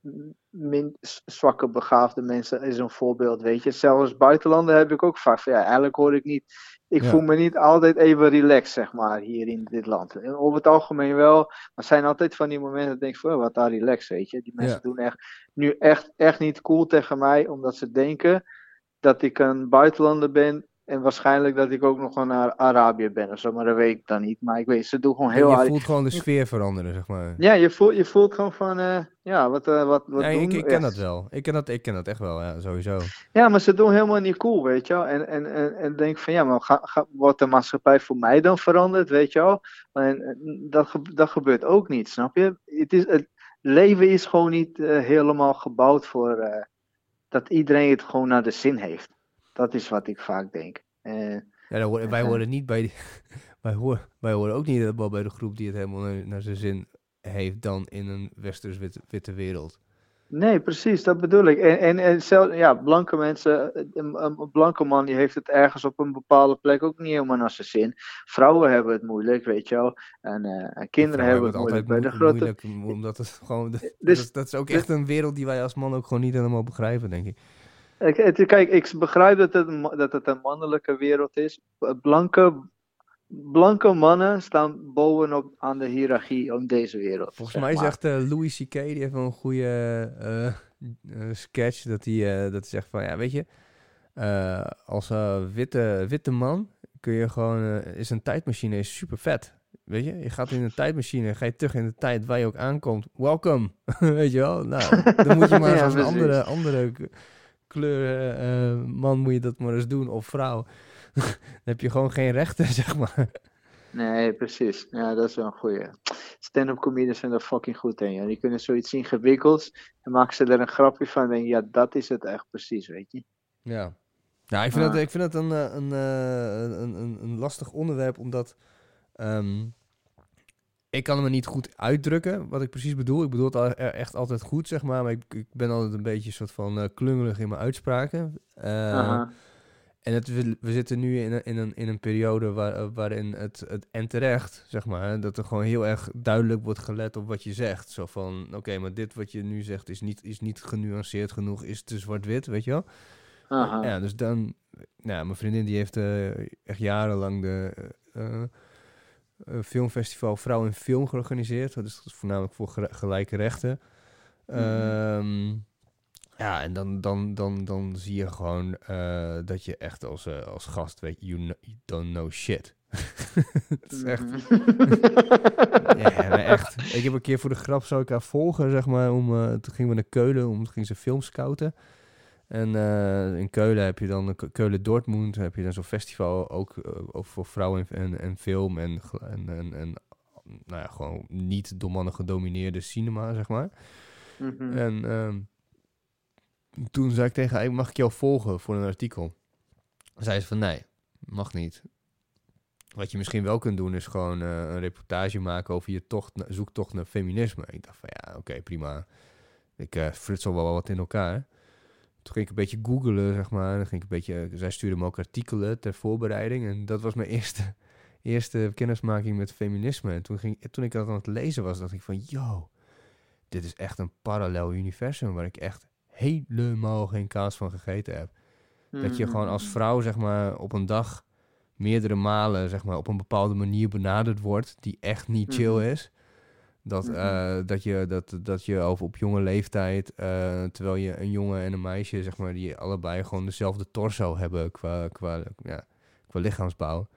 min zwakke begaafde mensen is een voorbeeld, weet je. Zelfs buitenlanden heb ik ook vaak van ja, eigenlijk hoor ik niet. Ik voel me niet altijd even relaxed, zeg maar, hier in dit land. En over het algemeen wel. Maar zijn altijd van die momenten dat ik denk van, oh, wat daar relaxed, weet je. Die mensen doen echt, nu echt, echt niet cool tegen mij, omdat ze denken dat ik een buitenlander ben en waarschijnlijk dat ik ook nog wel naar Arabië ben of zo, maar dat weet ik dan niet. Maar ik weet, ze doen gewoon heel hard. Je voelt gewoon de sfeer veranderen, zeg maar. Ja, je voelt, je voelt gewoon van, uh, ja, wat, uh, wat, wat ja, doen ik, ik ken dat wel. Ik ken dat, ik ken dat echt wel, ja, sowieso. Ja, maar ze doen helemaal niet cool, weet je wel. En, en, en, en denk van, ja, maar ga, ga, wordt de maatschappij voor mij dan veranderd, weet je wel. En, dat, dat gebeurt ook niet, snap je? Het, is, het leven is gewoon niet uh, helemaal gebouwd voor dat iedereen het gewoon naar de zin heeft. Dat is wat ik vaak denk. Uh, ja, wij horen niet bij. wij, horen, wij horen ook niet helemaal bij de groep die het helemaal naar, naar zijn zin heeft dan in een westers witte, witte wereld. Nee, precies, dat bedoel ik. En, en, en zelf, ja, blanke mensen, een, een, blanke man die heeft het ergens op een bepaalde plek ook niet helemaal naar zijn zin. Vrouwen hebben het moeilijk, weet je wel. En, uh, kinderen hebben het, moeilijk. Bij de grote... moeilijk, omdat het gewoon, dus, dat, is, dat is ook echt een wereld die wij als man ook gewoon niet helemaal begrijpen, denk ik. Kijk, ik begrijp dat het, dat het een mannelijke wereld is. Blanke, blanke mannen staan bovenop aan de hiërarchie in deze wereld. Volgens mij zegt uh, Louis C.K. die heeft wel een goede uh, sketch. Dat hij dat zegt van, ja, weet je, als witte, witte man kun je gewoon, is een tijdmachine is super vet. Weet je, je gaat in een tijdmachine, ga je terug in de tijd waar je ook aankomt. Welkom, weet je wel. Nou, dan moet je maar ja, als een andere, andere kleur uh, man moet je dat maar eens doen, of vrouw. dan heb je gewoon geen rechten, zeg maar. Nee, precies. Ja, dat is wel een goeie. Stand-up comedians zijn er fucking goed in. Ja. Die kunnen zoiets ingewikkelds en maken ze er een grapje van. En denk ja, dat is het echt precies, weet je. Ja. Ja, ik vind, ah. dat, ik vind dat een, een, een, een, een lastig onderwerp, omdat um, ik kan me niet goed uitdrukken wat ik precies bedoel. Ik bedoel het echt altijd goed, zeg maar. Maar ik, ik ben altijd een beetje soort van uh, klungelig in mijn uitspraken. Uh, en het, we, we, zitten nu in een, in een, in een periode waar, eh, waarin het, het en terecht, zeg maar, dat er gewoon heel erg duidelijk wordt gelet op wat je zegt. Zo van, oké, maar dit wat je nu zegt is niet, is niet genuanceerd genoeg, is te zwart-wit, weet je wel? Ja, dus dan, nou, mijn vriendin die heeft echt jarenlang de filmfestival Vrouw in Film georganiseerd. Dat is voornamelijk voor gelijke rechten. Mhm. Ehm, ja, en dan, dan, dan, dan zie je gewoon uh, dat je echt als, uh, als gast weet, you, know, you don't know shit. Het is echt. Mhm. ja, echt. Ik heb een keer voor de grap zou ik haar volgen, zeg maar. Om, uh, toen gingen we naar Keulen, om, toen ging ze film scouten. En uh, in Keulen heb je dan, Keulen-Dortmund, heb je dan zo'n festival ook uh, voor vrouwen en, en film en, en, en, en nou ja, gewoon niet door mannen gedomineerde cinema, zeg maar. Mhm. En ehm, toen zei ik tegen haar, mag ik jou volgen voor een artikel? Zei ze van, nee, mag niet. Wat je misschien wel kunt doen, is gewoon eh, een reportage maken over je tocht, zoektocht naar feminisme. Ik dacht van, ja, oké, prima. Ik eh frutsel wel wat in elkaar. Toen ging ik een beetje googlen, zeg maar. Dan ging ik een beetje, zij stuurde me ook artikelen ter voorbereiding. En dat was mijn eerste, eerste kennismaking met feminisme. En toen, ging, toen ik dat aan het lezen was, dacht ik van... Yo, dit is echt een parallel universum... waar ik echt helemaal geen kaas van gegeten heb. Dat je gewoon als Mhm. vrouw, zeg maar, op een dag... meerdere malen, zeg maar, op een bepaalde manier benaderd wordt... die echt niet chill Mhm. is... Dat, Mhm. eh, dat, je, dat, dat je over op jonge leeftijd, eh, terwijl je een jongen en een meisje, zeg maar, die allebei gewoon dezelfde torso hebben qua, qua, ja, qua lichaamsbouw.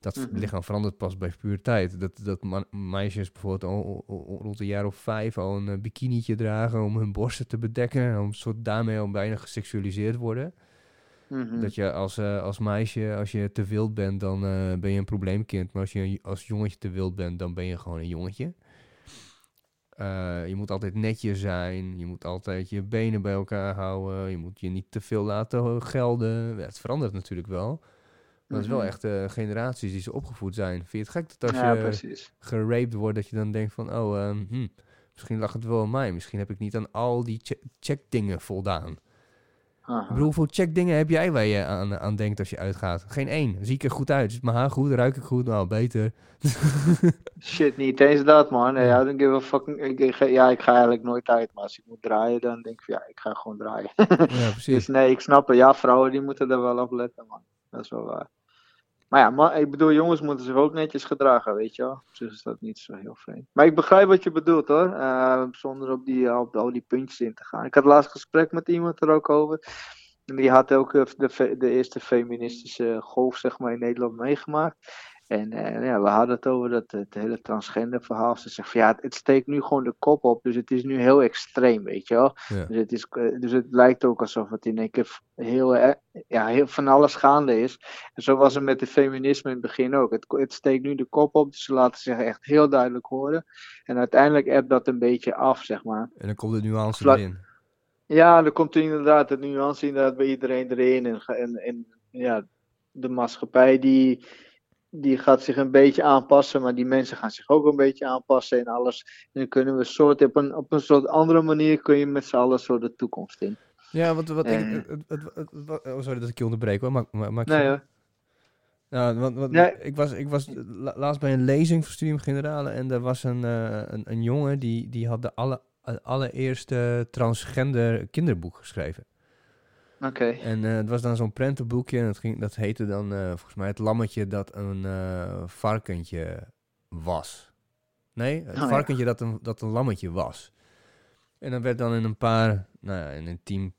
Dat Mhm. lichaam verandert pas bij puberteit. Dat, dat meisjes bijvoorbeeld al, rond een jaar of vijf al een eh, bikinietje dragen om hun borsten te bedekken. En om soort daarmee al bijna geseksualiseerd worden. Mhm. Dat je als, als meisje, als je te wild bent, dan ben je een probleemkind. Maar als je als jongetje te wild bent, dan ben je gewoon een jongetje. Eh, je moet altijd netjes zijn. Je moet altijd je benen bij elkaar houden. Je moet je niet te veel laten gelden. Ja, het verandert natuurlijk wel. Maar het is wel Mhm. echt eh, generaties die zo opgevoed zijn. Vind je het gek dat als ja, je precies. geraped wordt, dat je dan denkt van... Oh, ehm, hm, misschien lag het wel aan mij. Misschien heb ik niet aan al die che- checkdingen voldaan. Aha. Ik bedoel, hoeveel checkdingen heb jij waar je aan, aan denkt als je uitgaat? Geen één. Zie ik er goed uit? Is mijn haar goed? Ruik ik goed? Nou, beter. Shit, niet eens dat, man. Nee, I don't give a fucking... Ik, ik ga- ja, ik ga eigenlijk nooit uit, maar als ik moet draaien, dan denk ik van, ja, ik ga gewoon draaien. Ja, precies. dus nee, ik snap het. Ja, vrouwen, die moeten er wel op letten, man. Dat is wel waar. Maar ja, maar, ik bedoel, jongens moeten zich ook netjes gedragen, weet je wel. Dus is dat niet zo heel vreemd. Maar ik begrijp wat je bedoelt, hoor. Eh, zonder op, die, op al die puntjes in te gaan. Ik had laatst gesprek met iemand er ook over. En die had ook eh, de, de eerste feministische golf, zeg maar, in Nederland meegemaakt. En eh, ja, we hadden het over dat het hele transgender verhaal. Ze zegt van ja, het, het steekt nu gewoon de kop op. Dus het is nu heel extreem, weet je wel. Ja. Dus, het is, eh, dus het lijkt ook alsof het in één keer heel, eh, ja, heel van alles gaande is. En zo was het met de feminisme in het begin ook. Het, het steekt nu de kop op, dus ze laten zich echt heel duidelijk horen. En uiteindelijk ebbt dat een beetje af, zeg maar. En dan komt de nuance Vlak- erin. Ja, dan komt er inderdaad het nuance inderdaad bij iedereen erin. En, en, en ja, de maatschappij die, die gaat zich een beetje aanpassen, maar die mensen gaan zich ook een beetje aanpassen en alles. En dan kunnen we soort, op een, op een soort andere manier kun je met z'n allen zo de toekomst in. Ja, wat, wat ik... Het, het, oh, sorry dat ik je onderbreek hoor. Maar, maar, maar Nee hoor. Nou, want, want Nee. ik was, ik was la- laatst bij een lezing van Studium Generale en er was een, eh, een, een jongen die, die had de alle, allereerste transgender kinderboek geschreven. Oké. En eh, het was dan zo'n prentenboekje en dat, ging, dat heette dan eh, volgens mij het lammetje dat een eh, varkentje was. Nee, het Oh, ja. varkentje dat, een, dat een lammetje was. En dan werd dan in een paar, nou ja, in een team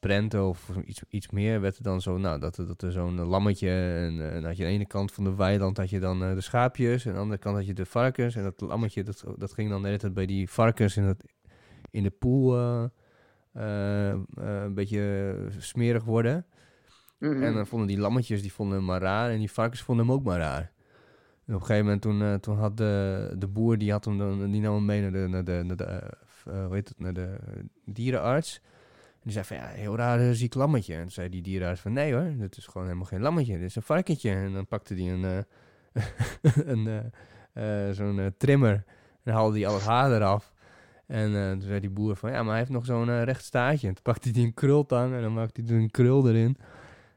prenten of iets, iets meer, werd er dan zo, nou, dat, er- dat er zo'n lammetje, en had je aan de ene kant van de weiland had je dan de schaapjes, en aan de andere kant had je de varkens, en dat lammetje, dat, dat ging dan tijd bij die varkens in, het, in de poel een beetje smerig worden. Mhm. En dan vonden die lammetjes, die vonden hem maar raar. En die varkens vonden hem ook maar raar. En op een gegeven moment toen, eh, toen had de, de boer, die, had hem dan, die nam hem mee naar de, naar de, naar de, eh, eh, hoe heet het, naar de dierenarts. En die zei van, ja, heel raar eh, ziek lammetje. En toen zei die dierenarts van, nee hoor, dit is gewoon helemaal geen lammetje. Dit is een varkentje. En dan pakte hij een, eh, een eh, eh, zo'n eh, trimmer. En haalde hij al het haar eraf. En eh, toen zei die boer van, ja, maar hij heeft nog zo'n eh, recht staartje. En toen pakte hij een krultang en dan maakte hij er een krul erin.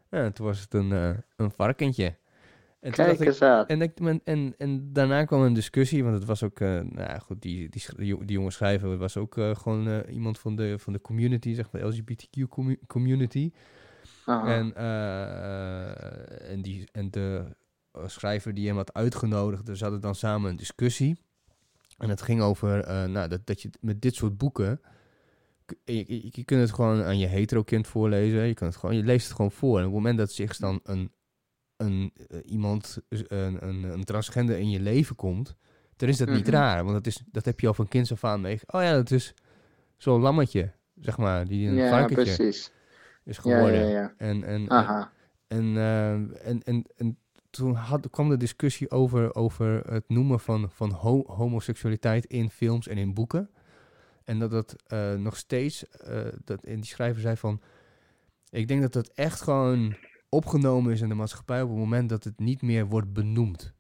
Ja, en toen was het een, eh, een varkentje. En, Kijk ik, eens aan. en, ik, en, en, en daarna kwam een discussie, want het was ook, nou goed, die, die, die, jo- die jongen schrijver was ook gewoon iemand van de, van de community, zeg maar, de LGBTQ commu- community. Aha. En, en, die, en de schrijver die hem had uitgenodigd, dus hadden dan samen een discussie. En het ging over eh, nou, dat, dat je met dit soort boeken. Je, je, je kunt het gewoon aan je hetero-kind voorlezen. Je, kan het gewoon, je leest het gewoon voor. En op het moment dat zich dan een, een, eh, iemand, een, een, een transgender in je leven komt, dan is dat niet Mhm. raar. Want dat, is, dat heb je al van kinds af aan mee. Oh ja, dat is zo'n lammetje, zeg maar, die een ja, varkentje precies. is geworden. ja, ja. En, en, Aha. en, eh, en, en, en toen had, kwam de discussie over, over het noemen van, van ho- homoseksualiteit in films en in boeken. En dat dat eh, nog steeds, eh, dat in die schrijver zei van, ik denk dat dat echt gewoon opgenomen is in de maatschappij op het moment dat het niet meer wordt benoemd.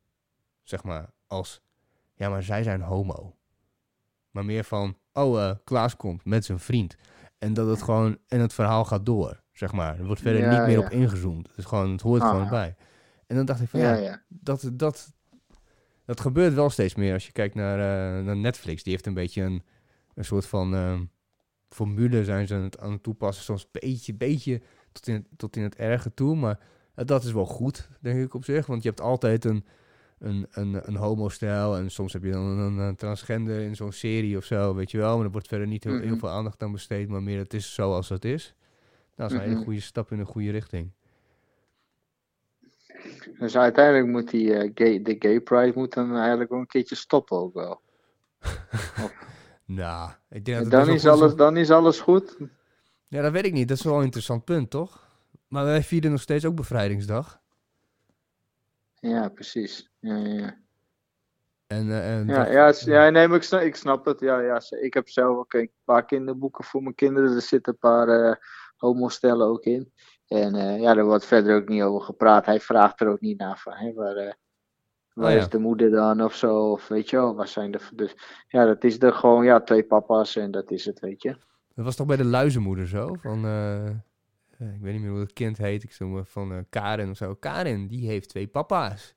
Zeg maar, als, ja, maar zij zijn homo. Maar meer van, oh, eh, Klaas komt met zijn vriend. En dat het gewoon, en het verhaal gaat door, zeg maar. Er wordt verder Ja, niet meer ja. op ingezoomd. Het, is gewoon, het hoort Ah. gewoon bij. En dan dacht ik van, Ja, ja, dat, dat, dat gebeurt wel steeds meer als je kijkt naar, eh, naar Netflix. Die heeft een beetje een, een soort van ehm, formule zijn ze aan het, aan het toepassen. Soms een beetje, beetje tot in, het- tot in het erge toe. Maar eh, dat is wel goed, denk ik op zich. Want je hebt altijd een, een, een, een homo-stijl. En soms heb je dan een, een transgender in zo'n serie of zo, weet je wel. Maar er wordt verder niet heel, heel Mhm. veel aandacht aan besteed. Maar meer het is zoals het is. Nou, dat is een hele Mhm. goede stap in de goede richting. Dus uiteindelijk moet die eh, gay, de gay pride moet dan eigenlijk wel een keertje stoppen ook wel. Nou, ik denk dat dan, is alles, dan is alles goed. Ja, dat weet ik niet. Dat is wel een interessant punt, toch? Maar wij vieren nog steeds ook bevrijdingsdag. Ja, precies. Ja. En, eh, en Ja, dat- ja, het ja, nee, maar ik snap, ik snap het. Ja, ja, ik heb zelf ook een paar kinderboeken voor mijn kinderen. Er zitten een paar eh homostellen ook in. En eh, ja, daar wordt verder ook niet over gepraat. Hij vraagt er ook niet naar van, hè, waar, eh, waar Oh ja. is de moeder dan of zo? Of weet je wel, waar zijn de... Dus ja, dat is er gewoon, ja, twee papa's en dat is het, weet je. dat was toch bij de luizenmoeder zo? Van, eh, ik weet niet meer hoe het kind heet. Ik maar van Karin of zo. Karin, die heeft twee papa's.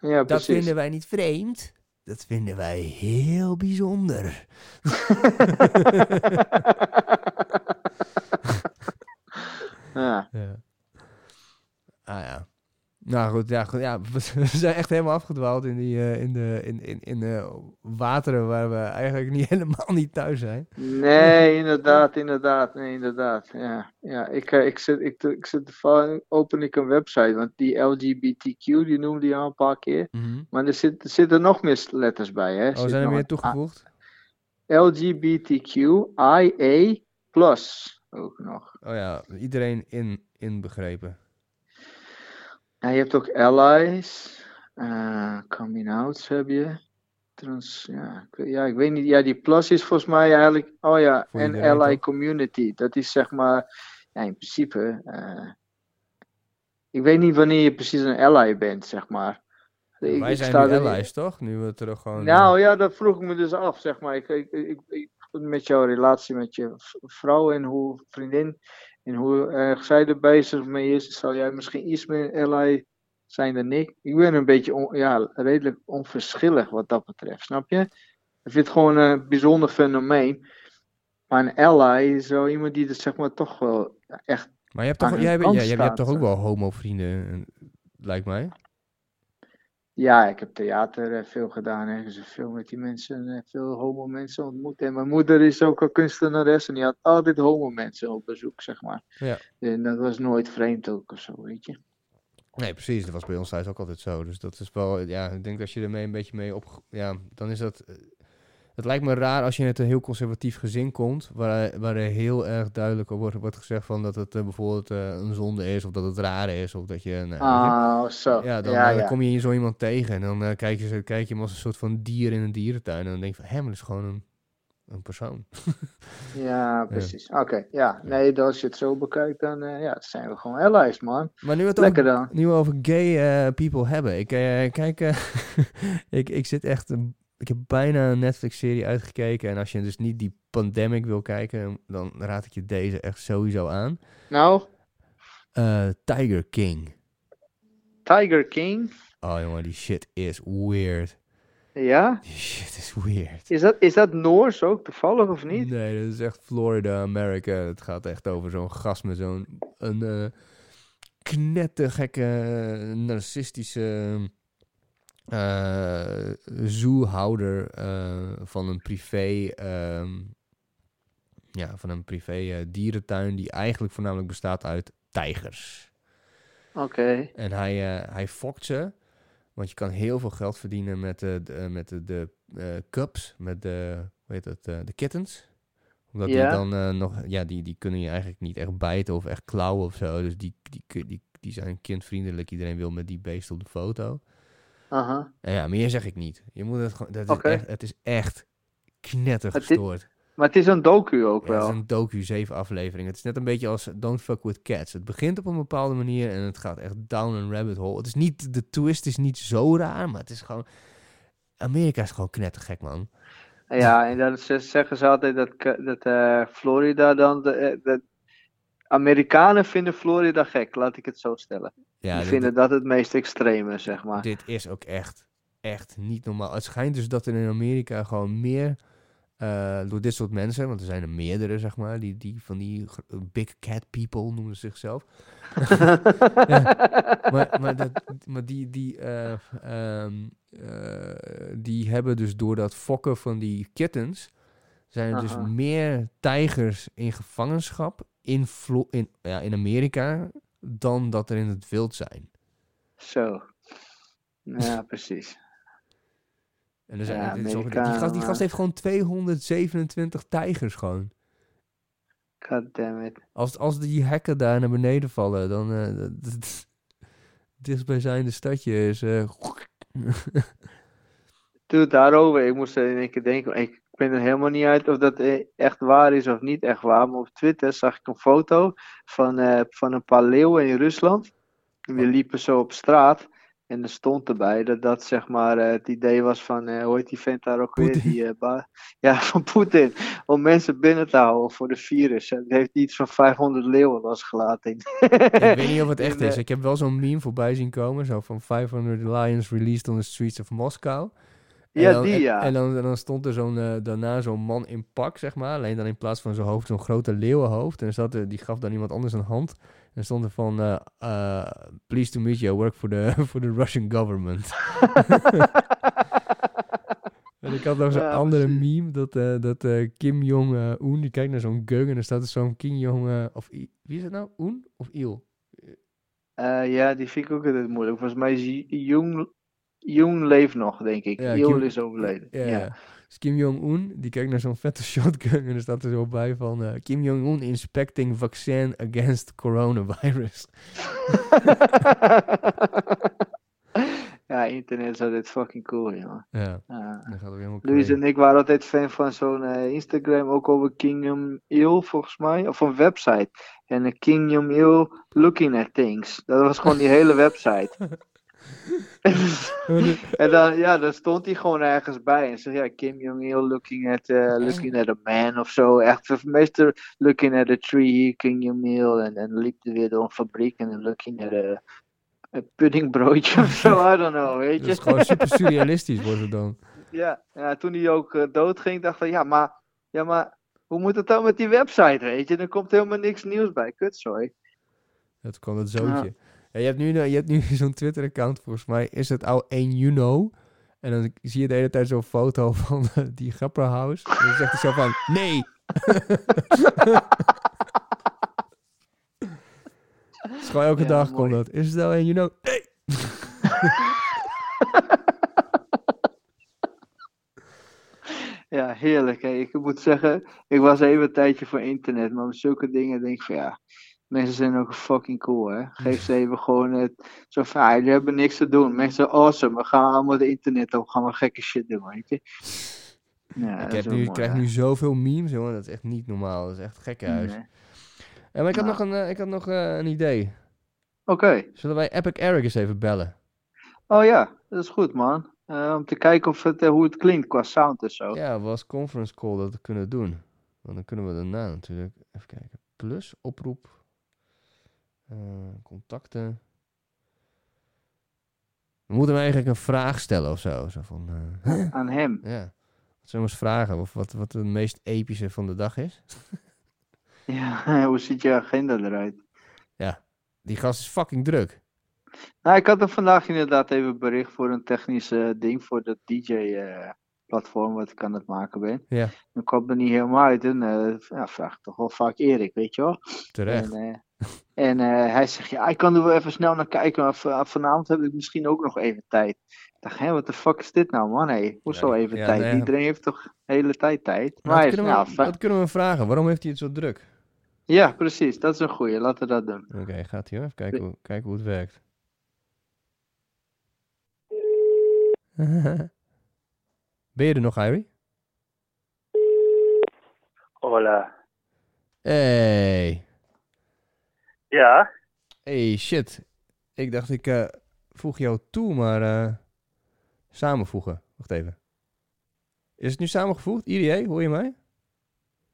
Ja, Dat precies. vinden wij niet vreemd. Dat vinden wij heel bijzonder. ja. Ja. Ah ja. Nou goed, ja, goed, ja, we zijn echt helemaal afgedwaald in, die, eh, in, de, in, in, in de wateren waar we eigenlijk niet helemaal niet thuis zijn. Nee, inderdaad, inderdaad, nee, inderdaad. Ja, ja ik, eh, ik zit, ik, ik zit, van- open ik een website, want die LGBTQ, die noemde je al een paar keer. Maar er, zit, er zitten nog meer letters bij, hè? Oh, Zit zijn er meer toegevoegd? LGBTQIA+, ook nog. Oh ja, iedereen in, inbegrepen. Ja, je hebt ook allies, eh, coming outs heb je. Trans, ja, ik, weet- ja, ik weet niet. Ja, die plus is volgens mij eigenlijk. Oh ja, Voor en ally toch? community. Dat is zeg maar. Ja, in principe. eh, ik weet niet wanneer je precies een ally bent, zeg maar. Ik- Wij zijn nu allies, toch? Nu we terug gewoon... Nou ja, dat vroeg ik me dus af, zeg maar. Ik, ik- met jouw relatie met je vrouw en hoe vriendin en hoe erg zij er bezig mee is, zal jij misschien iets meer ally zijn dan ik. Ik ben een beetje on- ja, redelijk onverschillig wat dat betreft, snap je? Ik vind het gewoon een bijzonder fenomeen. Maar een ally is wel iemand die er zeg maar toch wel echt. maar je hebt toch, jij, jij, jij hebt toch ook wel homo-vrienden, lijkt mij? Ja, ik heb theater eh, veel gedaan, hè. Dus veel met die mensen, eh, veel homo mensen ontmoet. En mijn moeder is ook een kunstenares en die had altijd homo mensen op bezoek, zeg maar. Ja. En dat was nooit vreemd ook of zo, weet je. Nee, precies. Dat was bij ons thuis ook altijd zo. Dus dat is wel, ja, ik denk dat je ermee een beetje mee op, ja, dan is dat, eh, het lijkt me raar als je uit een heel conservatief gezin komt, waar, waar er heel erg duidelijk wordt, wordt gezegd van dat het eh, bijvoorbeeld eh, een zonde is, of dat het raar is, of dat je, nou. Ah, zo. ja, dan, ja, eh, kom je hier zo iemand tegen en dan kijk, je, kijk je hem als een soort van dier in een dierentuin en dan denk je van, hé, maar dat is gewoon een, een persoon. Ja, precies. Oké, ja. Nee, als je het zo bekijkt, dan ja, zijn we gewoon allies, man. Maar nu we het Lekker over, dan. nu we over gay people hebben. Ik, kijk, ik, ik zit echt... een- ik heb bijna een Netflix-serie uitgekeken. En als je dus niet die Pandemic wil kijken, dan raad ik je deze echt sowieso aan. Nou, Eh, Tiger King. Tiger King. Oh jongen, die shit is weird. Ja? Die shit is weird. Is dat, is dat Noors ook toevallig of niet? Nee, dat is echt Florida, Amerika. Het gaat echt over zo'n gast met zo'n een eh knettergekke, narcistische eh zoehouder eh, van een privé, ehm, ja, van een privé eh, dierentuin die eigenlijk voornamelijk bestaat uit tijgers. Oké. En hij, hij fokt ze. Want je kan heel veel geld verdienen met de, met de, de cubs, met de, hoe heet eh, de kittens. Omdat Ja. die dan nog, ja, die, die kunnen je eigenlijk niet echt bijten of echt klauwen of zo. Dus die, die, die, die zijn kindvriendelijk. Iedereen wil met die beest op de foto. En ja, meer zeg ik niet. Je moet het gewoon, dat is echt, het is echt knetter Het is- gestoord. Maar het is een docu ook Ja, het wel. is een docu, zeven afleveringen. Het is net een beetje als Don't Fuck With Cats. Het begint op een bepaalde manier en het gaat echt down een rabbit hole. Het is niet, de twist is niet zo raar, maar het is gewoon... Amerika is gewoon knettergek, man. Ja, en dan ze- zeggen ze altijd dat, dat eh, Florida dan. De, eh, de Amerikanen vinden Florida gek, laat ik het zo stellen. Ja, Die vinden dat het meest extreme, zeg maar. dit is ook echt, echt niet normaal. Het schijnt dus dat er in Amerika gewoon meer... eh, door dit soort mensen, want er zijn er meerdere, zeg maar, die, die van die big cat people noemen ze zichzelf. maar, maar, dat, maar die, die, eh, ehm, eh, die hebben dus door dat fokken van die kittens... zijn er dus meer tijgers in gevangenschap in, Flo- in, ja, in Amerika... dan dat er in het wild zijn. Zo. Ja, precies. En er zijn, Ja, dit is ook- die, gast, die gast heeft gewoon 227 tijgers gewoon. God damn it. Als, als die hekken daar naar beneden vallen, dan... eh, dat- dat- dichtstbijzijnde stadje is... eh, Dude, daarover, ik moest er in één keer denken. Ik ben er helemaal niet uit of dat eh, echt waar is of niet echt waar. Maar op Twitter zag ik een foto van, eh, van een paar leeuwen in Rusland. En die liepen zo op straat. En er stond erbij dat dat zeg maar eh, het idee was van, eh, hoe heet die vent daar ook weer? Die, ja, van Poetin. Om mensen binnen te houden voor de virus. En heeft iets van 500 leeuwen losgelaten. ik weet niet of het echt is. Ik heb wel zo'n meme voorbij zien komen. Zo van 500 lions released on the streets of Moscow. Ja, dan, die ja. En, dan, en dan stond er zo'n, eh, daarna zo'n man in pak, zeg maar. Alleen dan in plaats van zijn hoofd zo'n grote leeuwenhoofd. En zat er, die gaf dan iemand anders een hand. En stond er van, eh, eh, pleased to meet you, I work for the, for the Russian government. En ik had nog zo'n Ja, andere precies. meme, dat, eh, dat eh, Kim Jong-un, die kijkt naar zo'n gung en er staat er zo'n Kim Jong, eh, of I- wie is het nou? Un of Il? Eh, ja, die vind ik ook altijd moeilijk. Volgens mij is Jong, Jong leeft nog, denk ik. Ja, Kim- is overleden. Ja. Dus Kim Jong-un, die kijkt naar zo'n vette shotgun en er staat er zo bij van eh, Kim Jong-un inspecting vaccin against coronavirus. ja, internet is altijd fucking cool, jongen. Ja, Ja. dat gaat ook helemaal Louis crazy. en ik waren altijd fan van zo'n eh, Instagram, ook over Kingdom Il, volgens mij. Of een website. En een Kingdom Il looking at things. Dat was gewoon die hele website. en dan, ja, dan stond hij gewoon ergens bij. En zei, ja, Kim Jong-il looking at, eh, looking at a man of zo. Echt, meestal looking at a tree, Kim Jong-il. En dan liep hij weer door een fabriek en looking at a, a puddingbroodje of zo. I don't know, weet Dat is gewoon super surrealistisch wordt het dan. Ja, ja, toen hij ook eh, doodging, dacht ik, ja, maar, ja, maar hoe moet het dan met die website, weet je? Er komt helemaal niks nieuws bij, kutzooi. Dat kwam het zootje. Ja, je hebt nu, je hebt nu zo'n Twitter-account, volgens mij is het al 1 juni. En dan zie je de hele tijd zo'n foto van die grapperhaus. En dan zegt hij zo van, nee! Gewoon elke Ja, dag mooi. komt dat. Is het al 1 juni? Nee! Ja, heerlijk. Hè. Ik moet zeggen, ik was even een tijdje voor internet, maar met zulke dingen denk ik van ja, mensen zijn ook fucking cool, hè. Geef ze even gewoon het, zo van, ja, jullie hebben niks te doen. Mensen awesome, we gaan allemaal de internet op, gaan we gekke shit doen, weet je. Ja, ik heb nu, mooi, krijg hè. nu zoveel memes, jongen. Dat is echt niet normaal. Dat is echt gekke huis. Nee. Ja, maar ik had Nou. nog, een, eh, ik had nog eh, een idee. Oké. Zullen wij Epic Eric eens even bellen? Oh ja, dat is goed, man. Eh, om te kijken of het, eh, hoe het klinkt qua sound en zo. Ja, we als conference call dat kunnen doen. Want dan kunnen we daarna natuurlijk... Even kijken. Plus, oproep. Eh, contacten. We moeten hem eigenlijk een vraag stellen of zo. Zo van... eh, Aan hem. ja. Zullen we eens vragen? Of wat, wat de meest epische van de dag is? Ja, hoe ziet je agenda eruit? Die gast is fucking druk. Nou, ik had hem vandaag inderdaad even bericht voor een technisch eh, ding voor dat DJ-platform wat ik aan het maken ben. Ja. Dan kwam er niet helemaal uit en eh, ja, vraag ik toch wel vaak Erik, weet je wel. Terecht. En, eh, en eh, hij zegt, ja, ik kan er wel even snel naar kijken, maar vanavond heb ik misschien ook nog even tijd. Ik dacht, hé, wat de fuck is dit nou, man? Hé, hoezo Ja, even ja, tijd? nee. Iedereen heeft toch de hele tijd tijd? Maar dat, is, kunnen we, dat kunnen we vragen. Waarom heeft hij het zo druk? Ja, precies. Dat is een goeie. Laten we dat doen. Oké, gaat hier. Even kijken hoe, kijken hoe het werkt. ben je er nog, Irie? Hola. Hey. Ja, Hey, shit. Ik dacht ik eh, voeg jou toe, maar eh, samenvoegen. Wacht even. Is het nu samengevoegd? Irie, hoor je mij?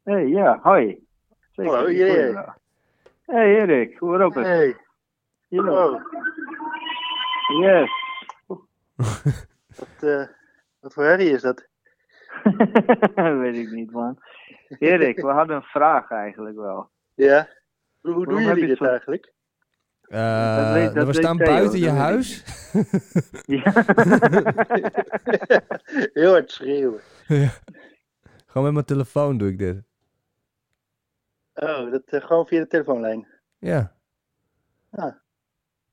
Hey, ja, hoi. Zeker, Hallo, wel. Hey Erik, hoe erop het? hey. Oh, Yes. wat, eh, wat voor herrie is dat? Weet ik niet, man. Erik, we hadden een vraag eigenlijk wel. Ja. Hoe, hoe doen heb jullie je dit zo- eigenlijk? Eh, weet- dat we staan Theo, buiten je weet huis. Ja. Heel hard schreeuwen. Ja. Gewoon met mijn telefoon doe ik dit. Oh, dat eh, gewoon via de telefoonlijn. Ja. Ah.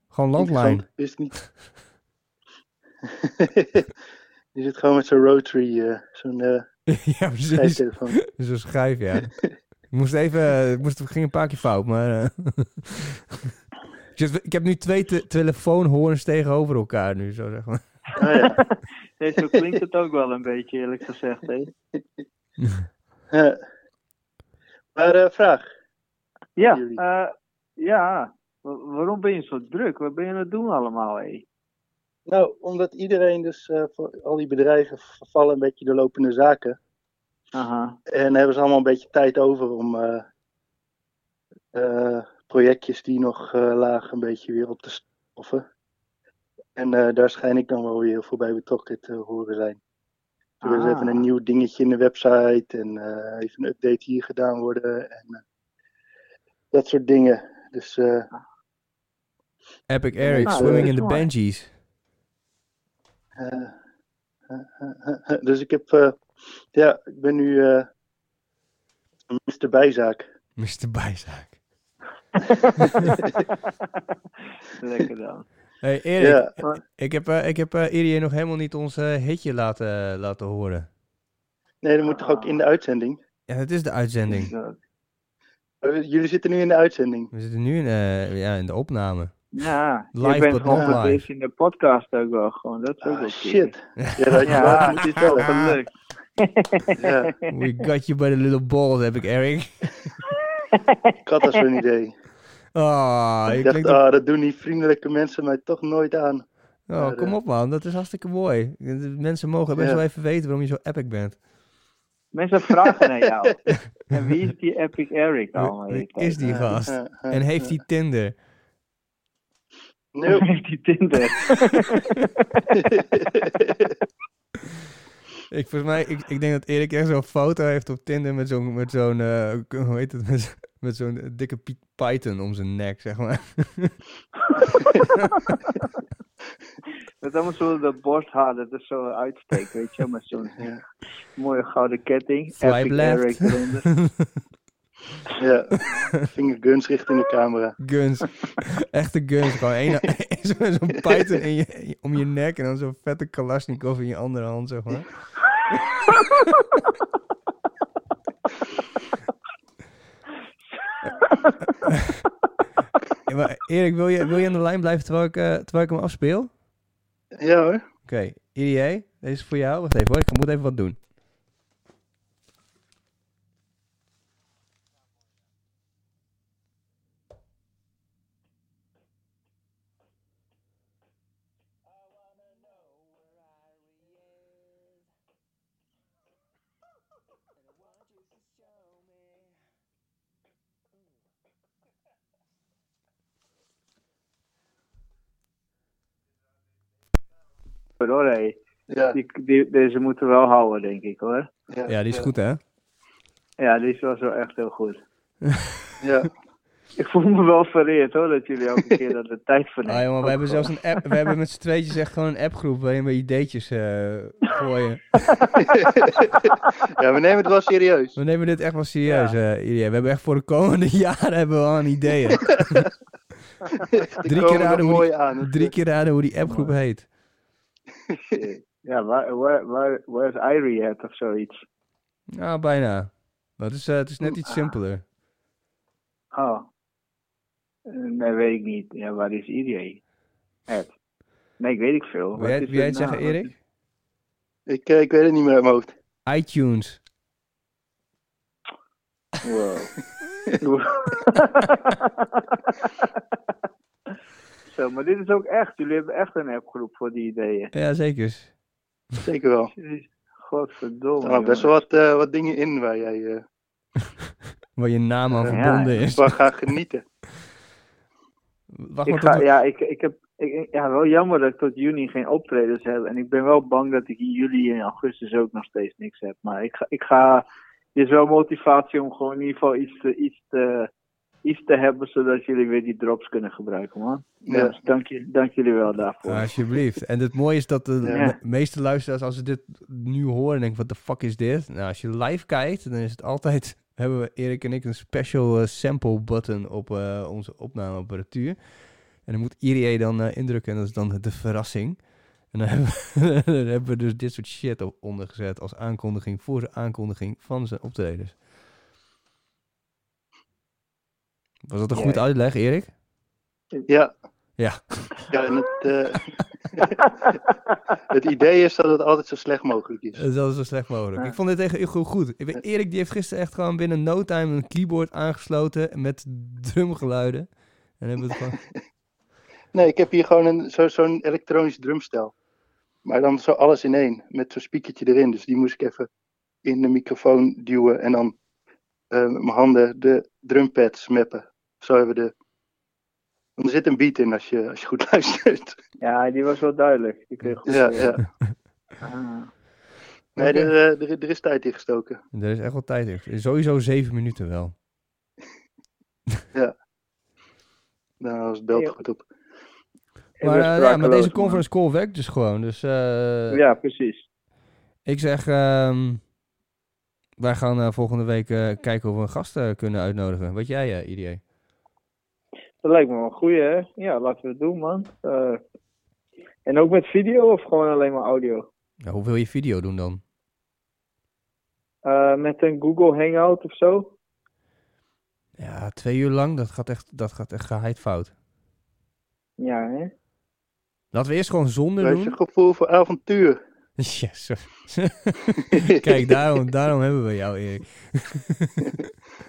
Gewoon landlijn. Wist niet. Je zit gewoon met zo'n rotary, eh, zo'n eh ja, precies. schijftelefoon. Zo'n schijf, ja. ik moest even, ik moest, het ging een paar keer fout, maar... eh, Dus ik heb nu twee te- telefoonhoorns tegenover elkaar nu, zo zeg maar. Oh, ja. Nee, zo klinkt het ook wel een beetje, eerlijk gezegd. Hè? Eh, maar vraag. Ja, eh, ja. Wa- waarom ben je zo druk? Wat ben je aan het doen allemaal, hé? Nou, omdat iedereen dus, eh, voor al die bedrijven vallen een beetje de lopende zaken. Aha. En hebben ze allemaal een beetje tijd over om eh, eh, projectjes die nog eh, lagen een beetje weer op te stoffen. En eh, daar schijn ik dan wel weer heel veel bij betrokken te horen zijn. Er is Ah. even een nieuw dingetje in de website en eh, even een update hier gedaan worden en eh, dat soort dingen. Dus eh, Epic Eric, swimming in the. Benjis. Eh, eh, eh, dus ik heb, eh, ja, ik ben nu eh Mr. Bijzaak. Mr. Bijzaak. Lekker dan. Hey Erik, Ja. ik heb, eh, ik heb eh Irie nog helemaal niet ons hitje laten, laten horen. Nee, dat moet toch ook in de uitzending? Ja, het is de uitzending. Jullie zitten nu in de uitzending. We zitten nu in, eh, ja, in de opname. Ja, Live, je bent but gewoon in de podcast ook wel gewoon. Dat is ook Ah, wel shit. Ja, dat Ja, is wel gelukt. Ja, We got you by the little balls, heb ik Eric. ik had al zo'n idee. Ah, ik dacht, klinkt ah, dat doen die vriendelijke mensen mij toch nooit aan. Oh, Maar, kom op man, dat is hartstikke mooi. Mensen mogen best Ja. wel even weten waarom je zo epic bent. Mensen vragen naar jou. En wie is die Epic Eric wie is die gast? En heeft hij Tinder? Nope. Heeft die Tinder? Ik, volgens mij, ik, ik denk dat Erik echt zo'n foto heeft op Tinder met zo'n, met zo'n eh, hoe heet het, met, met zo'n dikke Piet Python om zijn nek, zeg maar. Dat is allemaal zo dat borsthaar dat er zo uitsteekt, weet je, met zo'n Ja. mooie gouden ketting. Swipe Epic left. Ja, fingerguns richting de camera. Guns. Echte guns. Gewoon zo'n Python in je, om je nek en dan zo'n vette Kalashnikov in je andere hand, zeg maar. Ja, maar Erik, wil je, wil je aan de lijn blijven terwijl ik, eh, terwijl ik hem afspeel? Oké, Ja hoor. IDA, deze is voor jou. Wacht even hoor, ik moet even wat doen. Hoor, hé. Ja, Die, die, deze moeten we wel houden, denk ik hoor. Ja, die is goed hè? Ja, die is wel zo echt heel goed. Ja, Ik voel me wel vereerd hoor, dat jullie elke keer dat de tijd voor Ah jongen, we hebben zelfs een app, we hebben met z'n tweetjes echt gewoon een appgroep waarin we ideetjes eh, gooien. ja, we nemen het wel serieus. We nemen dit echt wel serieus, Ja. eh. We hebben echt voor de komende jaren hebben we al een ideeën. Drie keer raden hoe die, aan. Drie keer raden hoe die appgroep heet. Ja, waar, waar, waar, waar is Irie het of zoiets? Nou, bijna. Maar het is, eh, het is net iets simpeler. Oh. Eh, Nee, weet ik niet. Ja, waar is IDA? Ed. Nee, ik weet ik veel. Wil Wat jij, is wil jij het het zeggen? Erik? Ik, eh, ik weet het niet meer uit mijn hoofd. iTunes. Wow. Zo, maar dit is ook echt. Jullie hebben echt een appgroep voor die ideeën. Ja, zeker. Zeker wel. Godverdomme. Er staan best wel wat, eh, wat dingen in waar jij eh, Waar je naam aan verbonden ja. is. van gaat genieten. Wacht Ik maar ga, tot ja, ik, ik heb, ik, ja, wel jammer dat ik tot juni geen optredens heb. En ik ben wel bang dat ik in juli en augustus ook nog steeds niks heb. Maar ik ga, ik ga dit is wel motivatie om gewoon in ieder geval iets te, iets te, iets te hebben, zodat jullie weer die drops kunnen gebruiken, man. Ja. Dus dank, je, dank jullie wel daarvoor. Ja, alsjeblieft. En het mooie is dat de Ja. meeste luisteraars, als ze dit nu horen, denken: wat de fuck is dit? Nou, als je live kijkt, dan is het altijd. Hebben we Erik en ik een special eh, sample button op eh, onze opnameapparatuur. En dan moet Irie dan eh, indrukken en dat is dan de verrassing. En dan hebben, we, dan hebben we dus dit soort shit op ondergezet als aankondiging voor de aankondiging van zijn optredens. Was dat een goed uitleg, Erik? Ja. Ja. Ja, en het, eh, het idee is dat het altijd zo slecht mogelijk is. Dat is zo slecht mogelijk. Ja. Ik vond dit echt heel goed. Erik die heeft gisteren echt gewoon binnen no time een keyboard aangesloten met drumgeluiden. En hebben we het gewoon... Nee, ik heb hier gewoon een, zo, zo'n elektronisch drumstel. Maar dan zo alles in één, met zo'n speakertje erin. Dus die moest ik even in de microfoon duwen en dan met mijn handen de drumpads mappen. Zo hebben we de... Want er zit een beat in als je, als je goed luistert. Ja, die was wel duidelijk. Die kun je goed Ja, ja. Ah. Nee, er, eh, er, er is tijd in gestoken. Er is echt wel tijd in. Sowieso zeven minuten wel. Nou, als het belt Ja. goed op. Maar, eh, ja, maar deze conference call werkt dus gewoon. Dus eh, Ja, precies. ik zeg... ehm, wij gaan eh, volgende week eh, kijken of we een gast eh, kunnen uitnodigen. Wat jij, IDA? Dat lijkt me wel een goeie, hè? Ja, laten we het doen, man. Eh, en ook met video of gewoon alleen maar audio? Nou, hoe wil je video doen dan? Eh, met een Google Hangout of zo? Ja, twee uur lang, dat gaat echt, dat gaat echt geheid fout. Ja, hè? Laten we eerst gewoon zonder Weet je, doen. gevoel voor avontuur. Yes. Kijk, daarom, daarom hebben we jou, Erik.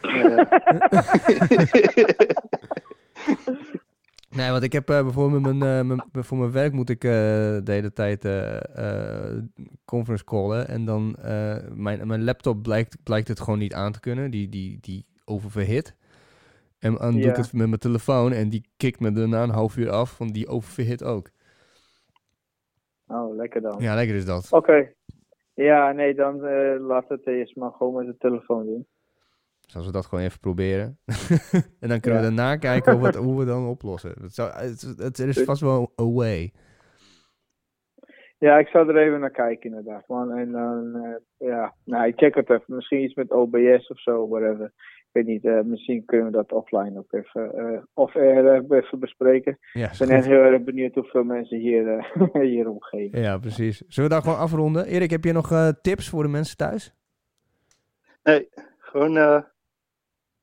Nee, want ik heb eh, bijvoorbeeld mijn, eh, mijn, voor mijn werk moet ik eh, de hele tijd conference callen. En dan mijn, mijn laptop blijkt, blijkt het gewoon niet aan te kunnen. Die, die, die oververhit. En dan doe ik het met mijn telefoon en die kikt me daarna een half uur af, want die oververhit ook. Oh, lekker dan. Ja, lekker is dat. Oké. Ja, nee, dan we het eerst maar gewoon met de telefoon doen. Dus als we dat gewoon even proberen. en dan kunnen we daarna kijken hoe we, het, hoe we dan oplossen. Het, zou, het, het- er is vast wel een way. Ja, ik zou er even naar kijken inderdaad, man. En dan, eh, ja, nou, ik check het even. Misschien iets met OBS of zo, whatever. Ik weet niet, eh, misschien kunnen we dat offline ook even, eh of er even bespreken. Ja, Ik ben goed. echt heel erg benieuwd hoeveel mensen hier, hier omgeven. ja, precies. Zullen we daar gewoon afronden? Erik, heb je nog eh, tips voor de mensen thuis? Nee, gewoon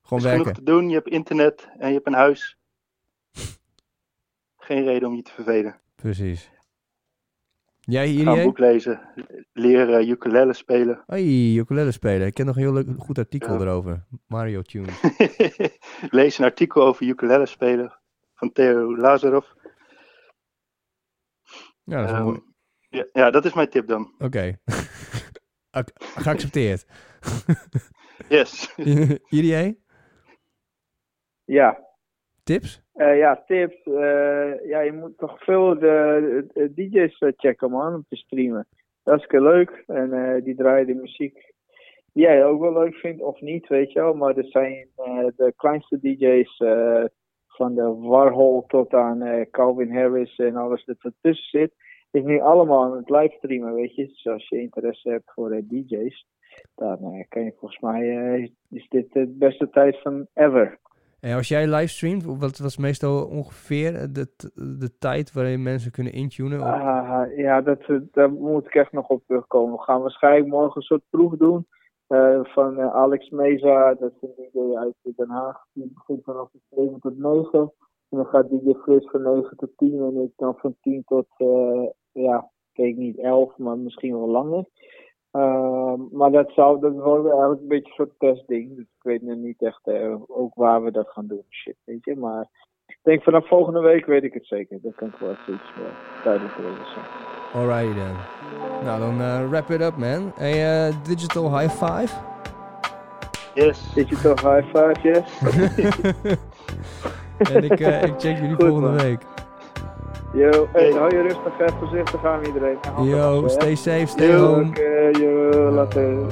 Gewoon is genoeg werken. te doen. Je hebt internet en je hebt een huis. Geen reden om je te vervelen. Precies. Jij, Ga een boek lezen. Leren ukulele spelen. Hey, ukulele spelen. Ik heb nog een heel leuk, goed artikel Ja. erover. Mario Tune. Lees een artikel over ukulele spelen van Theo Lazarov. Ja, dat is Ehm, mooi. ja, ja, dat is mijn tip dan. Oké. Ac- Geaccepteerd. Yes. Irie? Ja, Tips? Eh, ja, tips. eh, ja, je moet toch veel de, de DJ's eh, checken, man, om te streamen. Dat is leuk. En eh, die draaien de muziek die jij ook wel leuk vindt of niet, weet je wel. Maar er zijn de kleinste DJ's van de Warhol tot aan Calvin Harris en alles dat ertussen zit. Is nu allemaal aan het livestreamen, weet je. Dus als je interesse hebt voor DJ's, dan kan je volgens mij, is dit de beste tijd van ever. Als jij livestreamt, wat was meestal ongeveer de, de tijd waarin mensen kunnen intunen? Ah, ja, dat, eh, daar moet ik echt nog op terugkomen. We gaan waarschijnlijk morgen een soort proef doen. Eh, van eh, Alex Meza, dat een DJ uit Den Haag. Die begint vanaf 7 tot 9. En dan gaat DJ Fris van 9 tot 10 en ik dan van 10 tot, ja, kijk niet 11, maar misschien wel langer. Ehm, maar dat, zou, dat wordt eigenlijk een beetje een soort testding. Dus ik weet nu niet echt ook waar we dat gaan doen. Shit, weet je. Maar ik denk vanaf volgende week weet ik het zeker. Dan kan ik wel iets duidelijker over zeggen. Alrighty then. Nou, dan uh, wrap it up, man. Hey, uh, digital high five. Yes. Digital high five, yes. en ik, uh, ik check jullie Goed, volgende man. week. Yo, hey, hou je rustig, voorzichtig aan iedereen. Yo, stay safe, stay yo, home. Okay, yo, later.